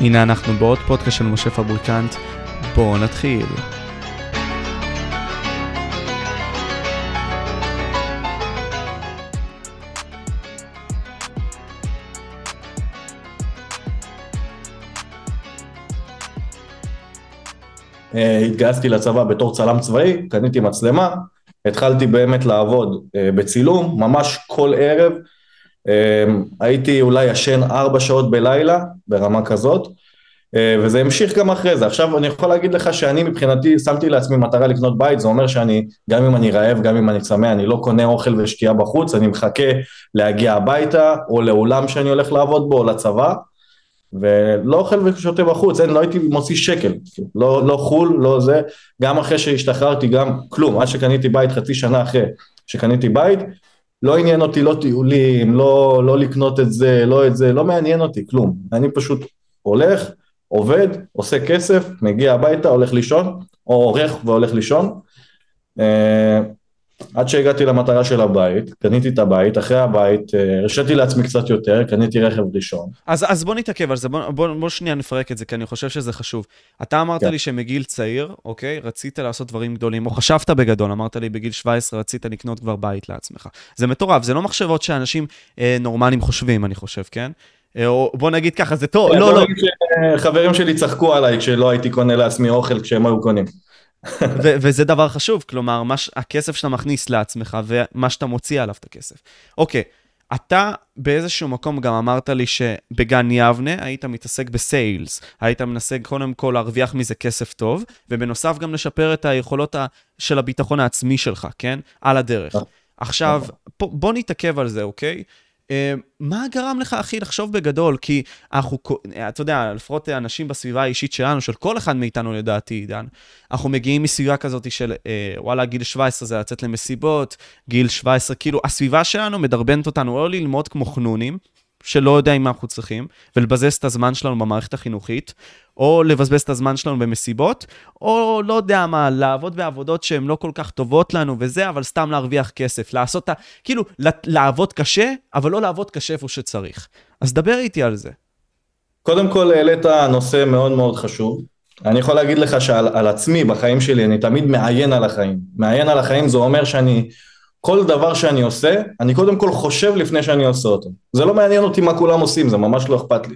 הנה אנחנו בעוד פודקאסט של משה פבריקנט, בואו נתחיל. אה, התגייסתי לצבא בתור צלם צבאי, קניתי מצלמה, התחלתי באמת לעבוד אה, בצילום, ממש כל ערב, הייתי אולי ישן ארבע שעות בלילה, ברמה כזאת, וזה המשיך גם אחרי זה. עכשיו אני יכול להגיד לך שאני מבחינתי שמתי לעצמי מטרה לקנות בית, זה אומר שאני, גם אם אני רעב, גם אם אני צמא, אני לא קונה אוכל ושתייה בחוץ, אני מחכה להגיע הביתה, או לאולם שאני הולך לעבוד בו, או לצבא, ולא אוכל ושותה בחוץ, אין, לא הייתי מוציא שקל, לא, לא חו"ל, לא זה, גם אחרי שהשתחררתי, גם כלום, עד שקניתי בית חצי שנה אחרי שקניתי בית, לא עניין אותי לא טיולים, לא, לא לקנות את זה, לא את זה, לא מעניין אותי, כלום, אני פשוט הולך, עובד, עושה כסף, מגיע הביתה, הולך לישון, או עורך והולך לישון, אה, עד שהגעתי למטרה של הבית, קניתי את הבית, אחרי הבית אה, הרשיתי לעצמי קצת יותר, קניתי רכב ראשון. אז, אז בוא נתעכב על זה, בוא, בוא, בוא שנייה נפרק את זה, כי אני חושב שזה חשוב. אתה אמרת כן. לי שמגיל צעיר, אוקיי, רצית לעשות דברים גדולים, או חשבת בגדול, אמרת לי בגיל 17 רצית לקנות כבר בית לעצמך. זה מטורף, זה לא מחשבות שאנשים אה, נורמליים חושבים, אני חושב, כן? אה, או בוא נגיד ככה, זה טוב, לא, לא. חברים שלי צחקו עליי כשלא הייתי קונה לעצמי אוכל כשהם היו קונים. ו- וזה דבר חשוב, כלומר, ש- הכסף שאתה מכניס לעצמך ומה שאתה מוציא עליו את הכסף. אוקיי, אתה באיזשהו מקום גם אמרת לי שבגן יבנה היית מתעסק בסיילס, היית מנסה קודם כל להרוויח מזה כסף טוב, ובנוסף גם לשפר את היכולות ה- של הביטחון העצמי שלך, כן? על הדרך. נכון. עכשיו, בוא נתעכב על זה, אוקיי? אה, מה גרם לך, אחי, לחשוב בגדול? כי אנחנו, אתה יודע, לפחות אנשים בסביבה האישית שלנו, של כל אחד מאיתנו לדעתי, עידן, אנחנו מגיעים מסביבה כזאת של, אה, וואלה, גיל 17 זה לצאת למסיבות, גיל 17, כאילו, הסביבה שלנו מדרבנת אותנו או ללמוד כמו חנונים, שלא יודע אם אנחנו צריכים, ולבזבז את הזמן שלנו במערכת החינוכית, או לבזבז את הזמן שלנו במסיבות, או לא יודע מה, לעבוד בעבודות שהן לא כל כך טובות לנו וזה, אבל סתם להרוויח כסף, לעשות את ה... כאילו, לעבוד קשה, אבל לא לעבוד קשה איפה שצריך. אז דבר איתי על זה. קודם כל העלית נושא מאוד מאוד חשוב. אני יכול להגיד לך שעל עצמי, בחיים שלי, אני תמיד מעיין על החיים. מעיין על החיים זה אומר שאני כל דבר שאני עושה, אני קודם כל חושב לפני שאני עושה אותו. זה לא מעניין אותי מה כולם עושים, זה ממש לא אכפת לי.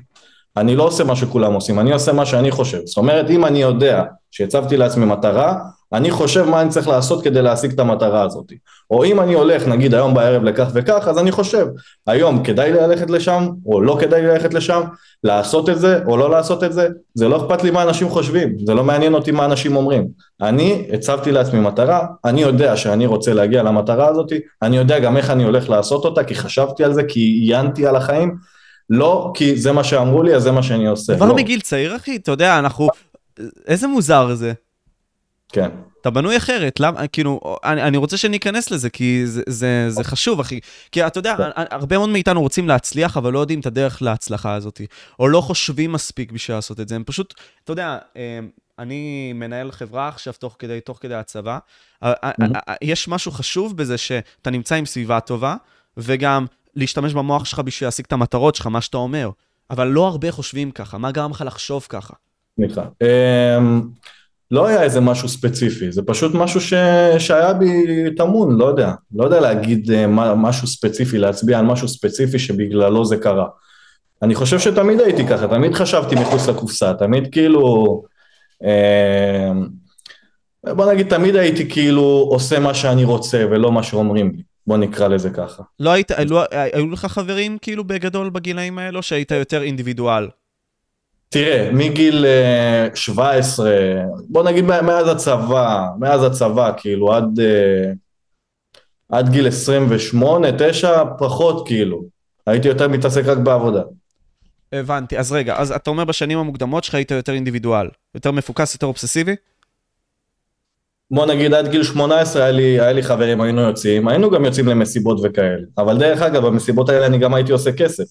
אני לא עושה מה שכולם עושים, אני עושה מה שאני חושב. זאת אומרת, אם אני יודע שהצבתי לעצמי מטרה, אני חושב מה אני צריך לעשות כדי להשיג את המטרה הזאת. או אם אני הולך, נגיד היום בערב לכך וכך, אז אני חושב, היום כדאי ללכת לשם, או לא כדאי ללכת לשם, לעשות את זה, או לא לעשות את זה, זה לא אכפת לי מה אנשים חושבים, זה לא מעניין אותי מה אנשים אומרים. אני הצבתי לעצמי מטרה, אני יודע שאני רוצה להגיע למטרה הזאת, אני יודע גם איך אני הולך לעשות אותה, כי חשבתי על זה, כי עיינתי על החיים, לא כי זה מה שאמרו לי, אז זה מה שאני עושה. כבר לא. מגיל צעיר, אחי, אתה יודע, אנחנו... איזה מוזר זה. כן. אתה בנוי אחרת, למה, כאילו, אני, אני רוצה שניכנס לזה, כי זה, זה, זה חשוב, אחי. כי אתה יודע, כן. הרבה מאוד מאיתנו רוצים להצליח, אבל לא יודעים את הדרך להצלחה הזאת, או לא חושבים מספיק בשביל לעשות את זה. הם פשוט, אתה יודע, אמ, אני מנהל חברה עכשיו תוך כדי, תוך כדי הצבא. יש משהו חשוב בזה שאתה נמצא עם סביבה טובה, וגם להשתמש במוח שלך בשביל להשיג את המטרות שלך, מה שאתה אומר. אבל לא הרבה חושבים ככה, מה גרם לך לחשוב ככה? סליחה. לא היה איזה משהו ספציפי, זה פשוט משהו ש... שהיה בי טמון, לא יודע. לא יודע להגיד אה, משהו ספציפי, להצביע על משהו ספציפי שבגללו זה קרה. אני חושב שתמיד הייתי ככה, תמיד חשבתי מחוץ לקופסה, תמיד כאילו... אמ, בוא נגיד, תמיד הייתי כאילו עושה מה שאני רוצה ולא מה שאומרים לי. בוא נקרא לזה ככה. לא היית, לא, היו לך חברים כאילו בגדול בגילאים האלו, שהיית יותר אינדיבידואל? תראה, מגיל 17, אה, בוא נגיד מאז הצבא, מאז הצבא, כאילו, עד, אה, עד גיל 28, 9, פחות כאילו. הייתי יותר מתעסק רק בעבודה. הבנתי, אז רגע, אז אתה אומר בשנים המוקדמות שלך היית יותר אינדיבידואל, יותר מפוקס, יותר אובססיבי? בוא נגיד עד גיל 18 היה לי, היה לי חברים, היינו יוצאים, היינו גם יוצאים למסיבות וכאלה. אבל דרך אגב, במסיבות האלה אני גם הייתי עושה כסף.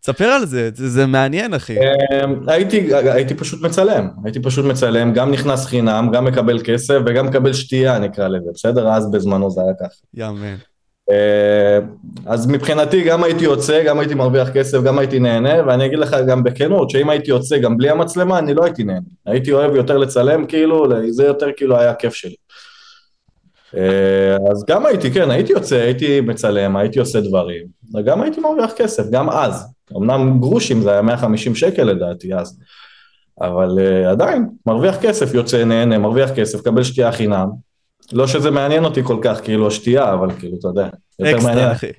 תספר על זה, זה, מעניין אחי. אמ, הייתי, הייתי פשוט מצלם, הייתי פשוט מצלם, גם נכנס חינם, גם מקבל כסף וגם מקבל שתייה נקרא לזה, בסדר? אז בזמנו זה היה ככה. יאמן. אה, אז מבחינתי גם הייתי יוצא, גם הייתי מרוויח כסף, גם הייתי נהנה, ואני אגיד לך גם בכנות, שאם הייתי יוצא גם בלי המצלמה, אני לא הייתי נהנה. הייתי אוהב יותר לצלם, כאילו, זה יותר כאילו היה כיף שלי. אה, אז גם הייתי, כן, הייתי יוצא, הייתי מצלם, הייתי עושה דברים, וגם הייתי מרוויח כסף, גם אז. אמנם גרושים זה היה 150 שקל לדעתי אז, אבל uh, עדיין, מרוויח כסף, יוצא, נהנה, מרוויח כסף, קבל שתייה חינם. לא שזה מעניין אותי כל כך, כאילו, השתייה, אבל כאילו, אתה יודע, יותר מעניין. אחי.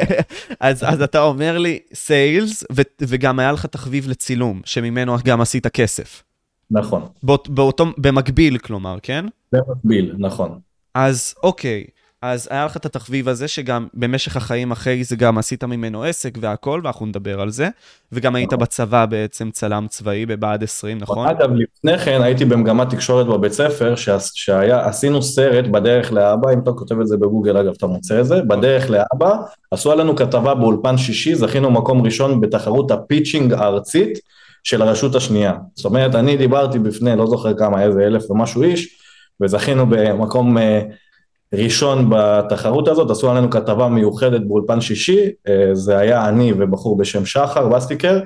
אז, אז אתה אומר לי סיילס, וגם היה לך תחביב לצילום, שממנו גם עשית כסף. נכון. באות, באותו, במקביל, כלומר, כן? במקביל, נכון. אז אוקיי, אז היה לך את התחביב הזה, שגם במשך החיים אחרי זה גם עשית ממנו עסק והכל, ואנחנו נדבר על זה. וגם היית נכון. בצבא בעצם צלם צבאי בבה"ד 20, נכון? אגב, לפני כן הייתי במגמת תקשורת בבית ספר, שעשינו סרט בדרך לאבא, אם אתה כותב את זה בגוגל, אגב, אתה מוצא את זה, בדרך לאבא, עשו עלינו כתבה באולפן שישי, זכינו מקום ראשון בתחרות הפיצ'ינג הארצית של הרשות השנייה. זאת אומרת, אני דיברתי בפני, לא זוכר כמה, איזה אלף ומשהו איש, וזכינו במקום אה, ראשון בתחרות הזאת, עשו עלינו כתבה מיוחדת באולפן שישי, אה, זה היה אני ובחור בשם שחר וסטיקר,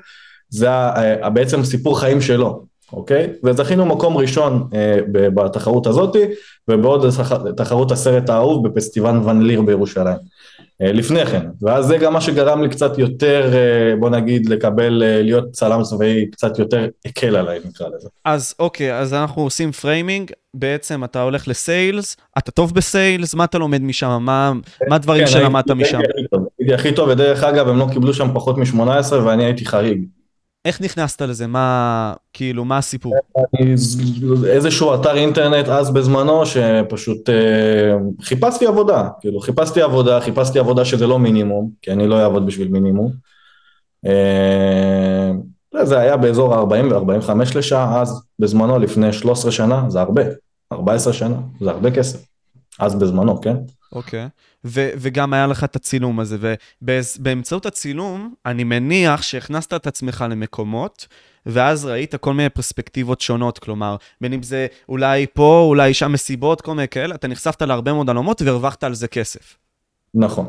זה היה אה, בעצם סיפור חיים שלו, אוקיי? וזכינו מקום ראשון בתחרות הזאתי, ובעוד תחרות הסרט האהוב בפסטיבל ון ליר בירושלים. אה, לפני כן, ואז זה גם מה שגרם לי קצת יותר, אה, בוא נגיד, לקבל, אה, להיות צלם צבאי קצת יותר הקל עליי, נקרא לזה. אז אוקיי, אז אנחנו עושים framing, בעצם אתה הולך ל sales, אתה טוב ב sales, מה אתה לומד משם, מה, הדברים כן, שלמדת משם? הייתי הכי טוב, ודרך אגב, הם לא קיבלו שם פחות מ-18 ואני הייתי חריג. איך נכנסת לזה? מה, כאילו, מה הסיפור? איזשהו אתר אינטרנט אז בזמנו, שפשוט אה, חיפשתי עבודה, כאילו, חיפשתי עבודה, חיפשתי עבודה שזה לא מינימום, כי אני לא אעבוד בשביל מינימום. אה, זה היה באזור ה-40 ו-45 לשעה, אז בזמנו, לפני 13 שנה, זה הרבה, 14 שנה, זה הרבה כסף. אז בזמנו, כן? אוקיי. Okay. ו- וגם היה לך את הצילום הזה, ובאמצעות הצילום, אני מניח שהכנסת את עצמך למקומות, ואז ראית כל מיני פרספקטיבות שונות, כלומר, בין אם זה אולי פה, אולי שם מסיבות, כל מיני כאלה, אתה נחשפת להרבה מאוד עלומות והרווחת על זה כסף. נכון.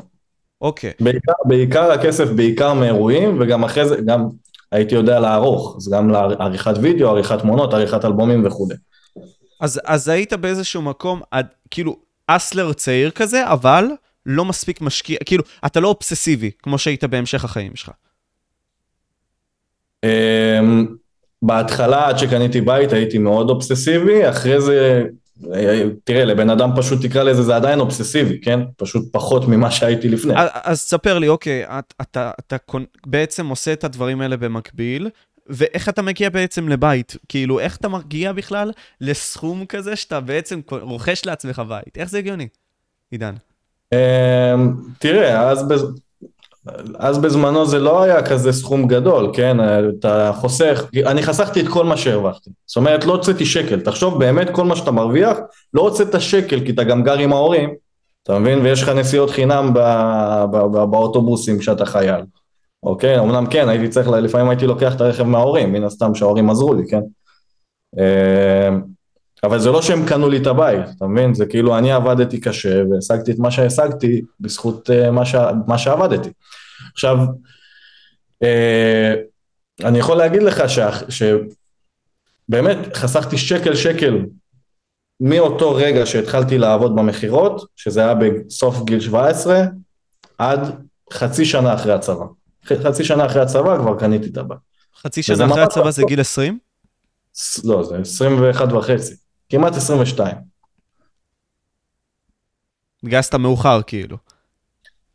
אוקיי. בעיקר, בעיקר הכסף, בעיקר מאירועים, וגם אחרי זה, גם הייתי יודע לערוך, אז גם לעריכת וידאו, עריכת תמונות, עריכת אלבומים וכולי. אז, אז היית באיזשהו מקום, עד, כאילו, אסלר צעיר כזה, אבל לא מספיק משקיע, כאילו, אתה לא אובססיבי, כמו שהיית בהמשך החיים שלך. אמ, בהתחלה, עד שקניתי בית, הייתי מאוד אובססיבי, אחרי זה, תראה, לבן אדם פשוט תקרא לזה, זה עדיין אובססיבי, כן? פשוט פחות ממה שהייתי לפני. אז תספר לי, אוקיי, אתה, אתה, אתה בעצם עושה את הדברים האלה במקביל, ואיך אתה מגיע בעצם לבית? כאילו, איך אתה מגיע בכלל לסכום כזה שאתה בעצם רוכש לעצמך בית? איך זה הגיוני, עידן? אמ, תראה, אז. אז בזמנו זה לא היה כזה סכום גדול, כן? אתה חוסך, אני חסכתי את כל מה שהרווחתי. זאת אומרת, לא הוצאתי שקל. תחשוב באמת כל מה שאתה מרוויח, לא הוצאת שקל, כי אתה גם גר עם ההורים, אתה מבין? ויש לך נסיעות חינם באוטובוסים כשאתה חייל. אוקיי? אמנם כן, הייתי צריך, לפעמים הייתי לוקח את הרכב מההורים, מן הסתם שההורים עזרו לי, כן? אמ, אבל זה לא שהם קנו לי את הבית, אתה מבין? זה כאילו אני עבדתי קשה והשגתי את מה שהשגתי בזכות uh, מה, ש... מה שעבדתי. עכשיו, uh, אני יכול להגיד לך שבאמת חסכתי שקל שקל מאותו רגע שהתחלתי לעבוד במכירות, שזה היה בסוף גיל 17, עד חצי שנה אחרי הצבא. חצי שנה אחרי הצבא כבר קניתי את הבית. חצי שנה אחרי הצבא זה גיל 20? לא, זה 21 וחצי. כמעט 22. התגייסת מאוחר כאילו.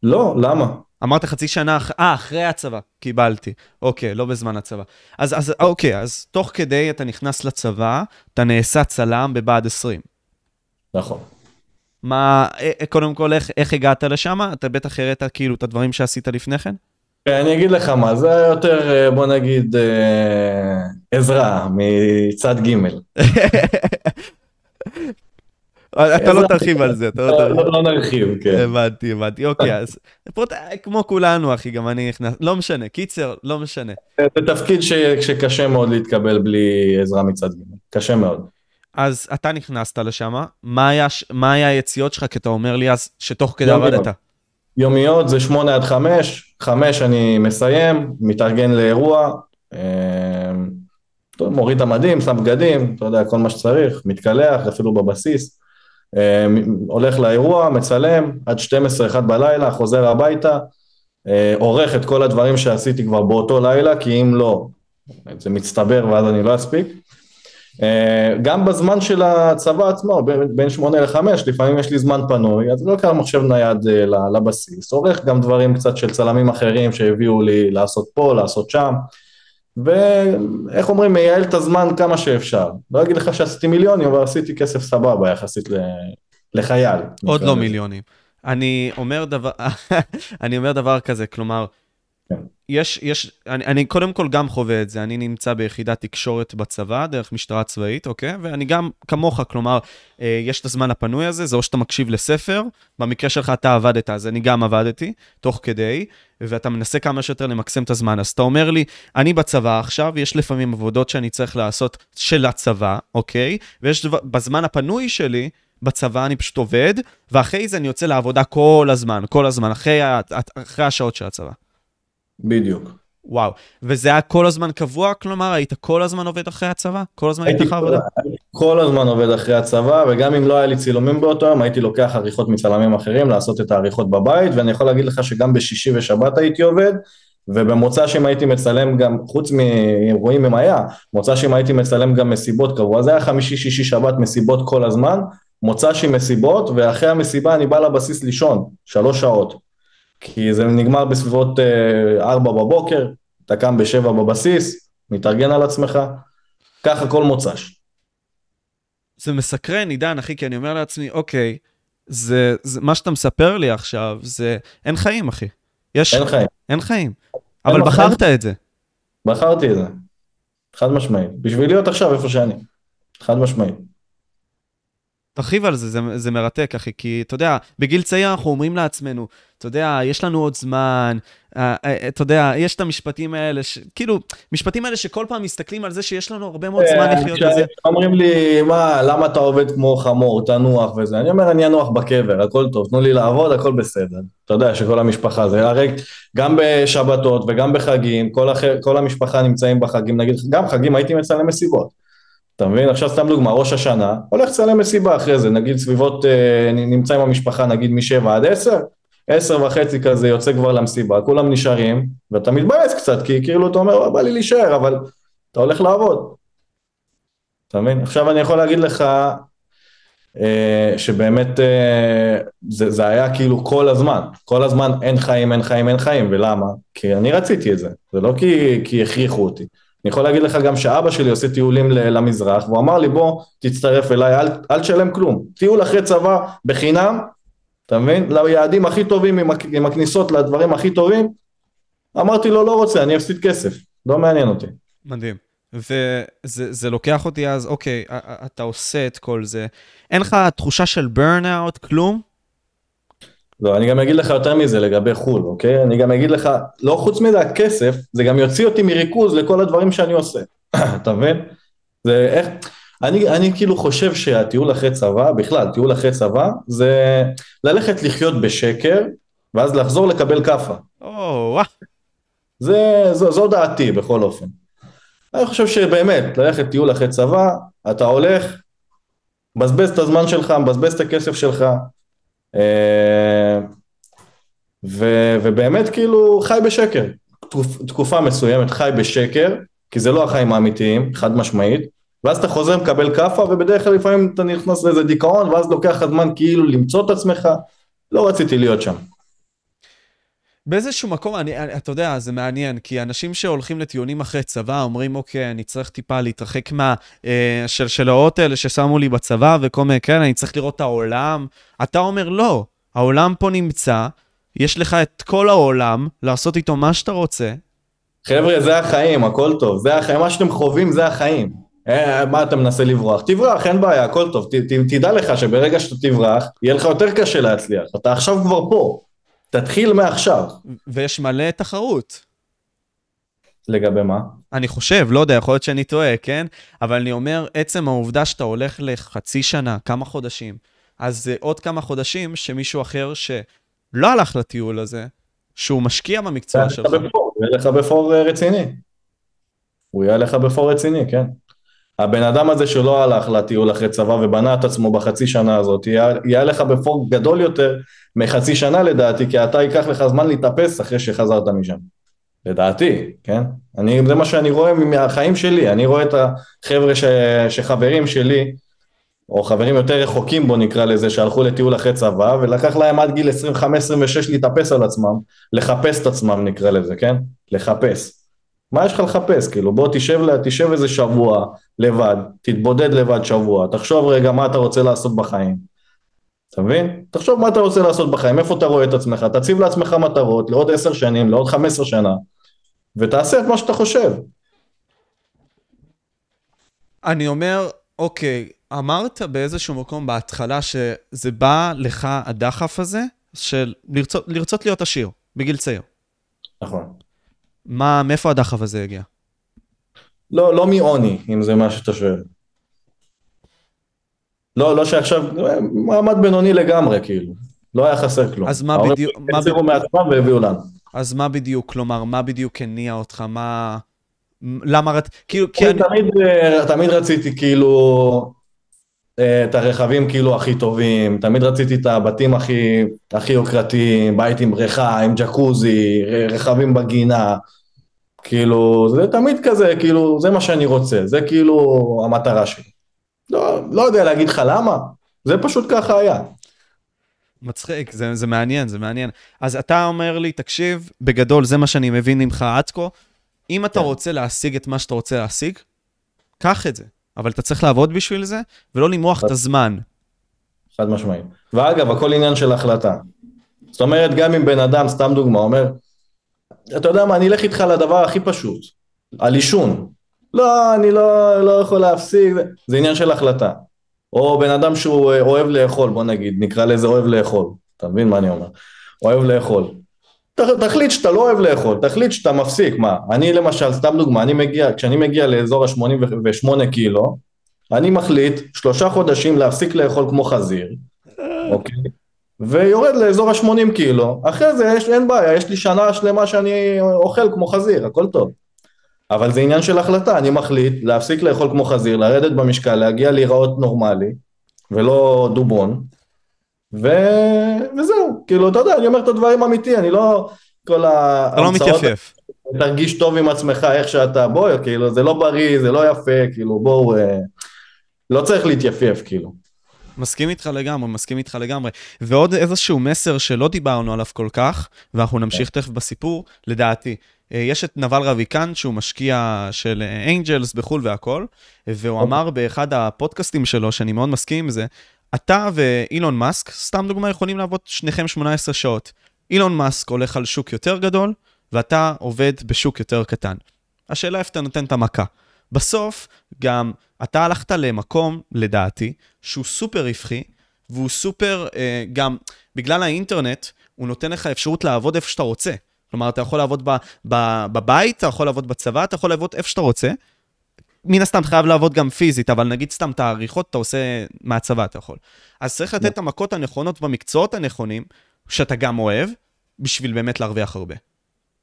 לא, למה? אמרת חצי שנה, אח... אה, אחרי הצבא, קיבלתי. אוקיי, לא בזמן הצבא. אז, אז אוקיי, אז תוך כדי אתה נכנס לצבא, אתה נעשה צלם בבה"ד 20. נכון. מה, אה, אה, קודם כל, איך, איך הגעת לשם? אתה בטח הראית כאילו את הדברים שעשית לפני כן? אני אגיד לך מה, זה היה יותר, אה, בוא נגיד, אה, עזרה מצד ג'. אתה לא תרחיב על זה, אתה לא, לא תרחיב. לא נרחיב, כן. הבנתי, הבנתי. אוקיי, אז כמו כולנו, אחי, גם אני נכנס, לא משנה. קיצר, לא משנה. זה תפקיד שקשה מאוד להתקבל בלי עזרה מצד ג', קשה מאוד. אז אתה נכנסת לשם, מה היה היציאות שלך? כי אתה אומר לי אז שתוך כדי עבדת. יומיות זה שמונה עד חמש, חמש אני מסיים, מתארגן לאירוע, אה, מוריד את המדים, שם בגדים, אתה יודע, כל מה שצריך, מתקלח, אפילו בבסיס, אה, הולך לאירוע, מצלם, עד 12-1 בלילה, חוזר הביתה, אה, עורך את כל הדברים שעשיתי כבר באותו לילה, כי אם לא, זה מצטבר ואז אני לא אספיק. אה, גם בזמן של הצבא עצמו, בין שמונה לחמש, לפעמים יש לי זמן פנוי, אז לא לוקח מחשב נייד אה, לבסיס, עורך גם דברים קצת של צלמים אחרים שהביאו לי לעשות פה, לעשות שם, ואיך אומרים, מייעל את הזמן כמה שאפשר. לא אגיד לך שעשיתי מיליונים, אבל עשיתי כסף סבבה יחסית לחייל. עוד לא מיליונים. אני אומר דבר, אני אומר דבר כזה, כלומר. יש, יש, אני, אני קודם כל גם חווה את זה, אני נמצא ביחידת תקשורת בצבא, דרך משטרה צבאית, אוקיי? ואני גם כמוך, כלומר, אה, יש את הזמן הפנוי הזה, זה או שאתה מקשיב לספר, במקרה שלך אתה עבדת, אז אני גם עבדתי, תוך כדי, ואתה מנסה כמה שיותר למקסם את הזמן. אז אתה אומר לי, אני בצבא עכשיו, יש לפעמים עבודות שאני צריך לעשות של הצבא, אוקיי? ויש דבר, בזמן הפנוי שלי, בצבא אני פשוט עובד, ואחרי זה אני יוצא לעבודה כל הזמן, כל הזמן, אחרי, אחרי השעות של הצבא. בדיוק. וואו, וזה היה כל הזמן קבוע? כלומר, היית כל הזמן עובד אחרי הצבא? כל הזמן היית לך עבודה? כל הזמן עובד אחרי הצבא, וגם אם לא היה לי צילומים באותו יום, הייתי לוקח עריכות מצלמים אחרים, לעשות את העריכות בבית, ואני יכול להגיד לך שגם בשישי ושבת הייתי עובד, ובמוצא שאם הייתי מצלם גם, חוץ מאירועים עם היה, מוצא שאם הייתי מצלם גם מסיבות קבוע, זה היה חמישי, שישי, שבת, מסיבות כל הזמן, מוצא שהיא מסיבות, ואחרי המסיבה אני בא לבסיס לישון, שלוש שעות. כי זה נגמר בסביבות אה, ארבע בבוקר, אתה קם בשבע בבסיס, מתארגן על עצמך, ככה כל מוצ"ש. זה מסקרן, עידן, אחי, כי אני אומר לעצמי, אוקיי, זה, זה מה שאתה מספר לי עכשיו, זה אין חיים, אחי. יש... אין חיים. אין חיים. אבל אין בחרת חיים. את זה. בחרתי את זה. חד משמעית. בשביל להיות עכשיו איפה שאני. חד משמעית. תרחיב על זה, זה, זה מרתק, אחי, כי אתה יודע, בגיל צעיר אנחנו אומרים לעצמנו, אתה יודע, יש לנו עוד זמן, אה, אה, אתה יודע, יש את המשפטים האלה, ש... כאילו, משפטים האלה שכל פעם מסתכלים על זה שיש לנו הרבה מאוד זמן אה, לחיות את זה. אומרים לי, מה, למה אתה עובד כמו חמור, תנוח וזה, אני אומר, אני אנוח בקבר, הכל טוב, תנו לי לעבוד, הכל בסדר. אתה יודע שכל המשפחה זה, הרי גם בשבתות וגם בחגים, כל, הח... כל המשפחה נמצאים בחגים, נגיד, גם חגים הייתי מצלם מסיבות. אתה מבין? עכשיו סתם דוגמה, ראש השנה, הולך לצלם מסיבה אחרי זה, נגיד סביבות, אה, נמצא עם המשפחה נגיד משבע עד עשר, עשר וחצי כזה יוצא כבר למסיבה, כולם נשארים, ואתה מתבאס קצת, כי כאילו אתה אומר, בא לי להישאר, אבל אתה הולך לעבוד. אתה מבין? עכשיו אני יכול להגיד לך אה, שבאמת אה, זה, זה היה כאילו כל הזמן, כל הזמן אין חיים, אין חיים, אין חיים, ולמה? כי אני רציתי את זה, זה לא כי, כי הכריחו אותי. אני יכול להגיד לך גם שאבא שלי עושה טיולים למזרח, והוא אמר לי בוא תצטרף אליי, אל, אל תשלם כלום, טיול אחרי צבא בחינם, אתה מבין? ליעדים הכי טובים עם, הכניסות לדברים הכי טובים, אמרתי לו לא רוצה, אני אפסיד כסף, לא מעניין אותי. מדהים. וזה לוקח אותי אז, אוקיי, אתה עושה את כל זה, אין לך תחושה של ברנאוט, כלום? לא, אני גם אגיד לך יותר מזה לגבי חו"ל, אוקיי? אני גם אגיד לך, לא חוץ מזה הכסף, זה גם יוציא אותי מריכוז לכל הדברים שאני עושה, אתה מבין? זה איך... אני, אני כאילו חושב שהטיול אחרי צבא, בכלל, טיול אחרי צבא, זה ללכת לחיות בשקר, ואז לחזור לקבל כאפה. או, זה, זו, זו דעתי, בכל אופן. אני חושב שבאמת, ללכת טיול אחרי צבא, אתה הולך, מבזבז את הזמן שלך, מבזבז את הכסף שלך, ו, ובאמת כאילו חי בשקר. תקופ, תקופה מסוימת חי בשקר, כי זה לא החיים האמיתיים, חד משמעית, ואז אתה חוזר מקבל כאפה, ובדרך כלל לפעמים אתה נכנס לאיזה דיכאון, ואז לוקח לך זמן כאילו למצוא את עצמך, לא רציתי להיות שם. באיזשהו מקום, אני, אני, אתה יודע, זה מעניין, כי אנשים שהולכים לטיעונים אחרי צבא אומרים, אוקיי, אני צריך טיפה להתרחק מה... אה, האלה ששמו לי בצבא וכל מיני כאלה, אני צריך לראות את העולם. אתה אומר, לא, העולם פה נמצא, יש לך את כל העולם, לעשות איתו מה שאתה רוצה. חבר'ה, זה החיים, הכל טוב. זה החיים, מה שאתם חווים זה החיים. אה, מה אתה מנסה לברוח? תברח, אין בעיה, הכל טוב. ת, ת, תדע לך שברגע שאתה תברח, יהיה לך יותר קשה להצליח. אתה עכשיו כבר פה. תתחיל מעכשיו. ויש מלא תחרות. לגבי מה? אני חושב, לא יודע, יכול להיות שאני טועה, כן? אבל אני אומר, עצם העובדה שאתה הולך לחצי שנה, כמה חודשים, אז זה עוד כמה חודשים שמישהו אחר ש... לא הלך לטיול הזה, שהוא משקיע במקצוע שלך. הוא יהיה לך בפור רציני. הוא יהיה לך בפור רציני, כן. הבן אדם הזה שלא הלך לטיול אחרי צבא ובנה את עצמו בחצי שנה הזאת, יהיה, לך בפור גדול יותר מחצי שנה לדעתי, כי אתה ייקח לך זמן להתאפס אחרי שחזרת משם. לדעתי, כן? אני, זה מה שאני רואה מהחיים שלי, אני רואה את החבר'ה ש, שחברים שלי, או חברים יותר רחוקים בו נקרא לזה, שהלכו לטיול אחרי צבא, ולקח להם עד גיל 25-26 להתאפס על עצמם, לחפש את עצמם נקרא לזה, כן? לחפש. מה יש לך לחפש? כאילו בוא תשב, תשב איזה שבוע לבד, תתבודד לבד שבוע, תחשוב רגע מה אתה רוצה לעשות בחיים. אתה מבין? תחשוב מה אתה רוצה לעשות בחיים, איפה אתה רואה את עצמך, תציב לעצמך מטרות לעוד עשר שנים, לעוד חמש עשר שנה, ותעשה את מה שאתה חושב. אני אומר, אוקיי, אמרת באיזשהו מקום בהתחלה שזה בא לך הדחף הזה של לרצות, לרצות להיות עשיר בגיל צעיר. נכון. מה, מאיפה הדחף הזה הגיע? לא, לא מעוני, אם זה מה שאתה שואל. לא, לא שעכשיו, מעמד בינוני לגמרי, כאילו. לא היה חסר כלום. אז מה בדיוק... ההורים הצהירו מעצמם והביאו לנו. אז מה בדיוק, כלומר, מה בדיוק הניע אותך? מה... למה רצ... כאילו, כי אני... תמיד, אה, תמיד רציתי, כאילו, את הרכבים כאילו הכי טובים, תמיד רציתי את הבתים הכי, הכי יוקרתיים, בית עם בריכה, עם ג'קוזי, רכבים בגינה, כאילו, זה תמיד כזה, כאילו, זה מה שאני רוצה, זה כאילו המטרה שלי. לא, לא יודע להגיד לך למה, זה פשוט ככה היה. מצחיק, זה, זה מעניין, זה מעניין. אז אתה אומר לי, תקשיב, בגדול זה מה שאני מבין ממך עד כה, אם אתה כן. רוצה להשיג את מה שאתה רוצה להשיג, קח את זה. אבל אתה צריך לעבוד בשביל זה, ולא למרוח את הזמן. חד משמעית. ואגב, הכל עניין של החלטה. זאת אומרת, גם אם בן אדם, סתם דוגמה, אומר, אתה יודע מה, אני אלך איתך לדבר הכי פשוט, על עישון. לא, אני לא, לא יכול להפסיק, זה עניין של החלטה. או בן אדם שהוא אה, אוהב לאכול, בוא נגיד, נקרא לזה אוהב לאכול, אתה מבין מה אני אומר? אוהב לאכול. תחליט שאתה לא אוהב לאכול, תחליט שאתה מפסיק, מה, אני למשל, סתם דוגמה, אני מגיע, כשאני מגיע לאזור ה-88 קילו, אני מחליט שלושה חודשים להפסיק לאכול כמו חזיר, אוקיי? ויורד לאזור ה-80 קילו, אחרי זה יש, אין בעיה, יש לי שנה שלמה שאני אוכל כמו חזיר, הכל טוב. אבל זה עניין של החלטה, אני מחליט להפסיק לאכול כמו חזיר, לרדת במשקל, להגיע להיראות נורמלי, ולא דובון, ו... וזהו, כאילו, אתה יודע, אני אומר את הדברים אמיתי, אני לא... כל ההמצאות... אתה לא מתייפף. תרגיש טוב עם עצמך איך שאתה, בוא, כאילו, זה לא בריא, זה לא יפה, כאילו, בואו... אה, לא צריך להתייפף, כאילו. מסכים איתך לגמרי, מסכים איתך לגמרי. ועוד איזשהו מסר שלא דיברנו עליו כל כך, ואנחנו נמשיך כן. תכף בסיפור, לדעתי. אה, יש את נבל רביקן, שהוא משקיע של אנג'לס בחו"ל והכל, והוא אוקיי. אמר באחד הפודקאסטים שלו, שאני מאוד מסכים עם זה, אתה ואילון מאסק, סתם דוגמה, יכולים לעבוד שניכם 18 שעות. אילון מאסק הולך על שוק יותר גדול, ואתה עובד בשוק יותר קטן. השאלה איפה אתה נותן את המכה. בסוף, גם אתה הלכת למקום, לדעתי, שהוא סופר רווחי, והוא סופר, אה, גם בגלל האינטרנט, הוא נותן לך אפשרות לעבוד איפה שאתה רוצה. כלומר, אתה יכול לעבוד בבית, אתה יכול לעבוד בצבא, אתה יכול לעבוד איפה שאתה רוצה, מן הסתם חייב לעבוד גם פיזית, אבל נגיד סתם את העריכות אתה עושה מהצבא, אתה יכול. אז צריך לתת את המכות הנכונות במקצועות הנכונים, שאתה גם אוהב, בשביל באמת להרוויח הרבה.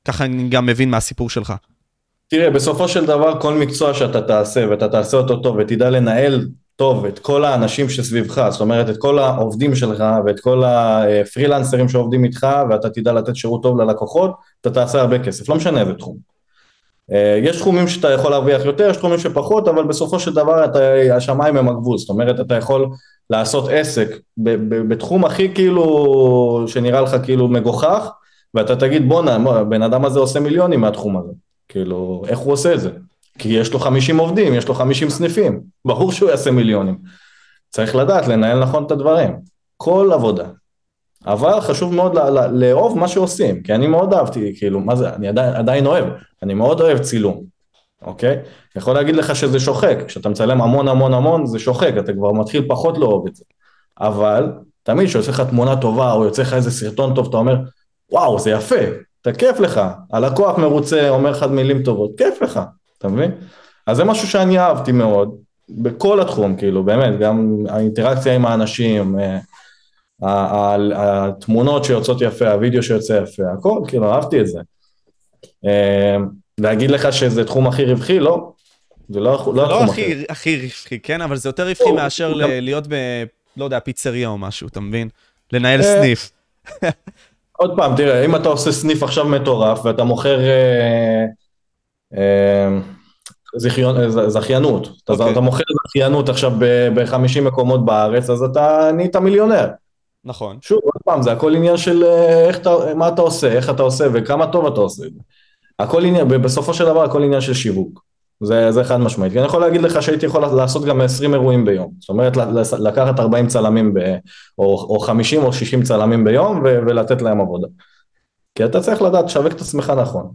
ככה אני גם מבין מהסיפור שלך. תראה, בסופו של דבר כל מקצוע שאתה תעשה, ואתה תעשה אותו טוב, ותדע לנהל טוב את כל האנשים שסביבך, זאת אומרת את כל העובדים שלך ואת כל הפרילנסרים שעובדים איתך, ואתה תדע לתת שירות טוב ללקוחות, אתה תעשה הרבה כסף, לא משנה איזה תחום. אה, יש תחומים שאתה יכול להרוויח יותר, יש תחומים שפחות, אבל בסופו של דבר אתה, השמיים הם הגבול, זאת אומרת אתה יכול לעשות עסק בתחום הכי כאילו, שנראה לך כאילו מגוחך, ואתה תגיד בואנה, הבן אדם הזה עושה מיליונים מהתחום הזה, כאילו, איך הוא עושה את זה? כי יש לו 50 עובדים, יש לו 50 סניפים, ברור שהוא יעשה מיליונים. צריך לדעת לנהל נכון את הדברים, כל עבודה. אבל חשוב מאוד לאהוב מה שעושים, כי אני מאוד אהבתי, כאילו, מה זה, אני עדיין, עדיין אוהב, אני מאוד אוהב צילום, אוקיי? יכול להגיד לך שזה שוחק, כשאתה מצלם המון המון המון זה שוחק, אתה כבר מתחיל פחות לאהוב את זה. אבל תמיד כשיוצא לך תמונה טובה או יוצא לך איזה סרטון טוב, אתה אומר, וואו, זה יפה, אתה כיף לך, הלקוח מרוצה, אומר לך מילים טובות, כיף לך, אתה מבין? אז זה משהו שאני אהבתי מאוד, בכל התחום, כאילו, באמת, גם האינטראקציה עם האנשים, אה, התמונות שיוצאות יפה, הוידאו שיוצא יפה, הכל, כאילו, אהבתי את זה. אה, להגיד לך שזה תחום הכי רווחי? לא. זה לא, לא, לא הכי, הכי רווחי, כן? אבל זה יותר רווחי מאשר ל- להיות ב... לא יודע, פיצריה או משהו, אתה מבין? לנהל אה, סניף. עוד פעם, תראה, אם אתה עושה סניף עכשיו מטורף ואתה מוכר אה, אה, זכיון, אה, זכיינות, okay. אתה, אוקיי. אתה מוכר זכיינות עכשיו ב-50 מקומות בארץ, אז אתה נהיית מיליונר. נכון. שוב, עוד פעם, זה הכל עניין של אה, איך אתה, מה אתה עושה, איך אתה עושה וכמה טוב אתה עושה. הכל עניין, בסופו של דבר הכל עניין של שיווק. זה, זה חד משמעית. אני יכול להגיד לך שהייתי יכול לעשות גם 20 אירועים ביום. זאת אומרת, לקחת 40 צלמים, ב, או, או 50 או 60 צלמים ביום ו, ולתת להם עבודה. כי אתה צריך לדעת, תשווק את עצמך נכון.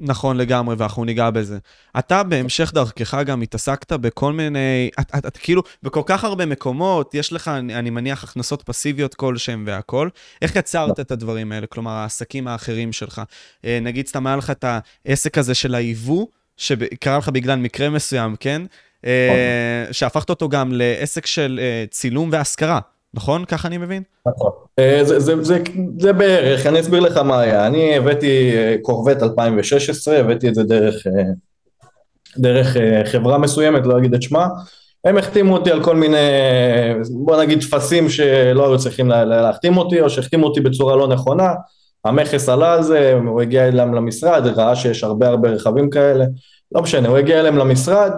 נכון לגמרי, ואנחנו ניגע בזה. אתה בהמשך דרכך גם התעסקת בכל מיני, את, את, את כאילו, בכל כך הרבה מקומות, יש לך, אני, אני מניח, הכנסות פסיביות כלשהם והכול. איך יצרת את הדברים האלה? כלומר, העסקים האחרים שלך. אה, נגיד, סתם היה לך את העסק הזה של היבוא, שקרה לך בגלל מקרה מסוים, כן? אה, נכון. שהפכת אותו גם לעסק של אה, צילום והשכרה, נכון? ככה אני מבין? נכון. אה, זה, זה, זה, זה בערך, אני אסביר לך מה היה. אני הבאתי קורבט 2016, הבאתי את זה דרך, דרך חברה מסוימת, לא אגיד את שמה. הם החתימו אותי על כל מיני, בוא נגיד, טפסים שלא היו צריכים להחתים אותי, או שהחתימו אותי בצורה לא נכונה. המכס עלה על זה, הוא הגיע אליהם למשרד, ראה שיש הרבה הרבה רכבים כאלה, לא משנה, הוא הגיע אליהם למשרד,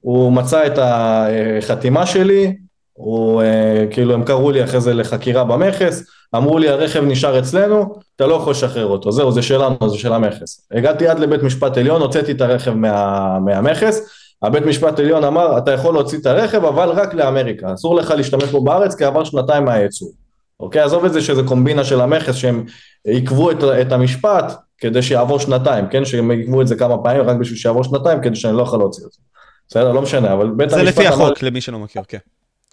הוא מצא את החתימה שלי, הוא, אה, כאילו הם קראו לי אחרי זה לחקירה במכס, אמרו לי הרכב נשאר אצלנו, אתה לא יכול לשחרר אותו, זהו, זה שלנו, זה של המכס. הגעתי עד לבית משפט עליון, הוצאתי את הרכב מה, מהמכס, הבית משפט עליון אמר, אתה יכול להוציא את הרכב, אבל רק לאמריקה, אסור לך להשתמש בו בארץ, כי עבר שנתיים מהייצור. אוקיי? עזוב את זה שזה קומבינה של המכס, שהם עיכבו את, את המשפט כדי שיעבור שנתיים, כן? שהם עיכבו את זה כמה פעמים רק בשביל שיעבור שנתיים, כדי שאני לא יכול להוציא את זה. בסדר? לא משנה, אבל בית המשפט... זה לפי החוק, למי שלא מכיר, כן.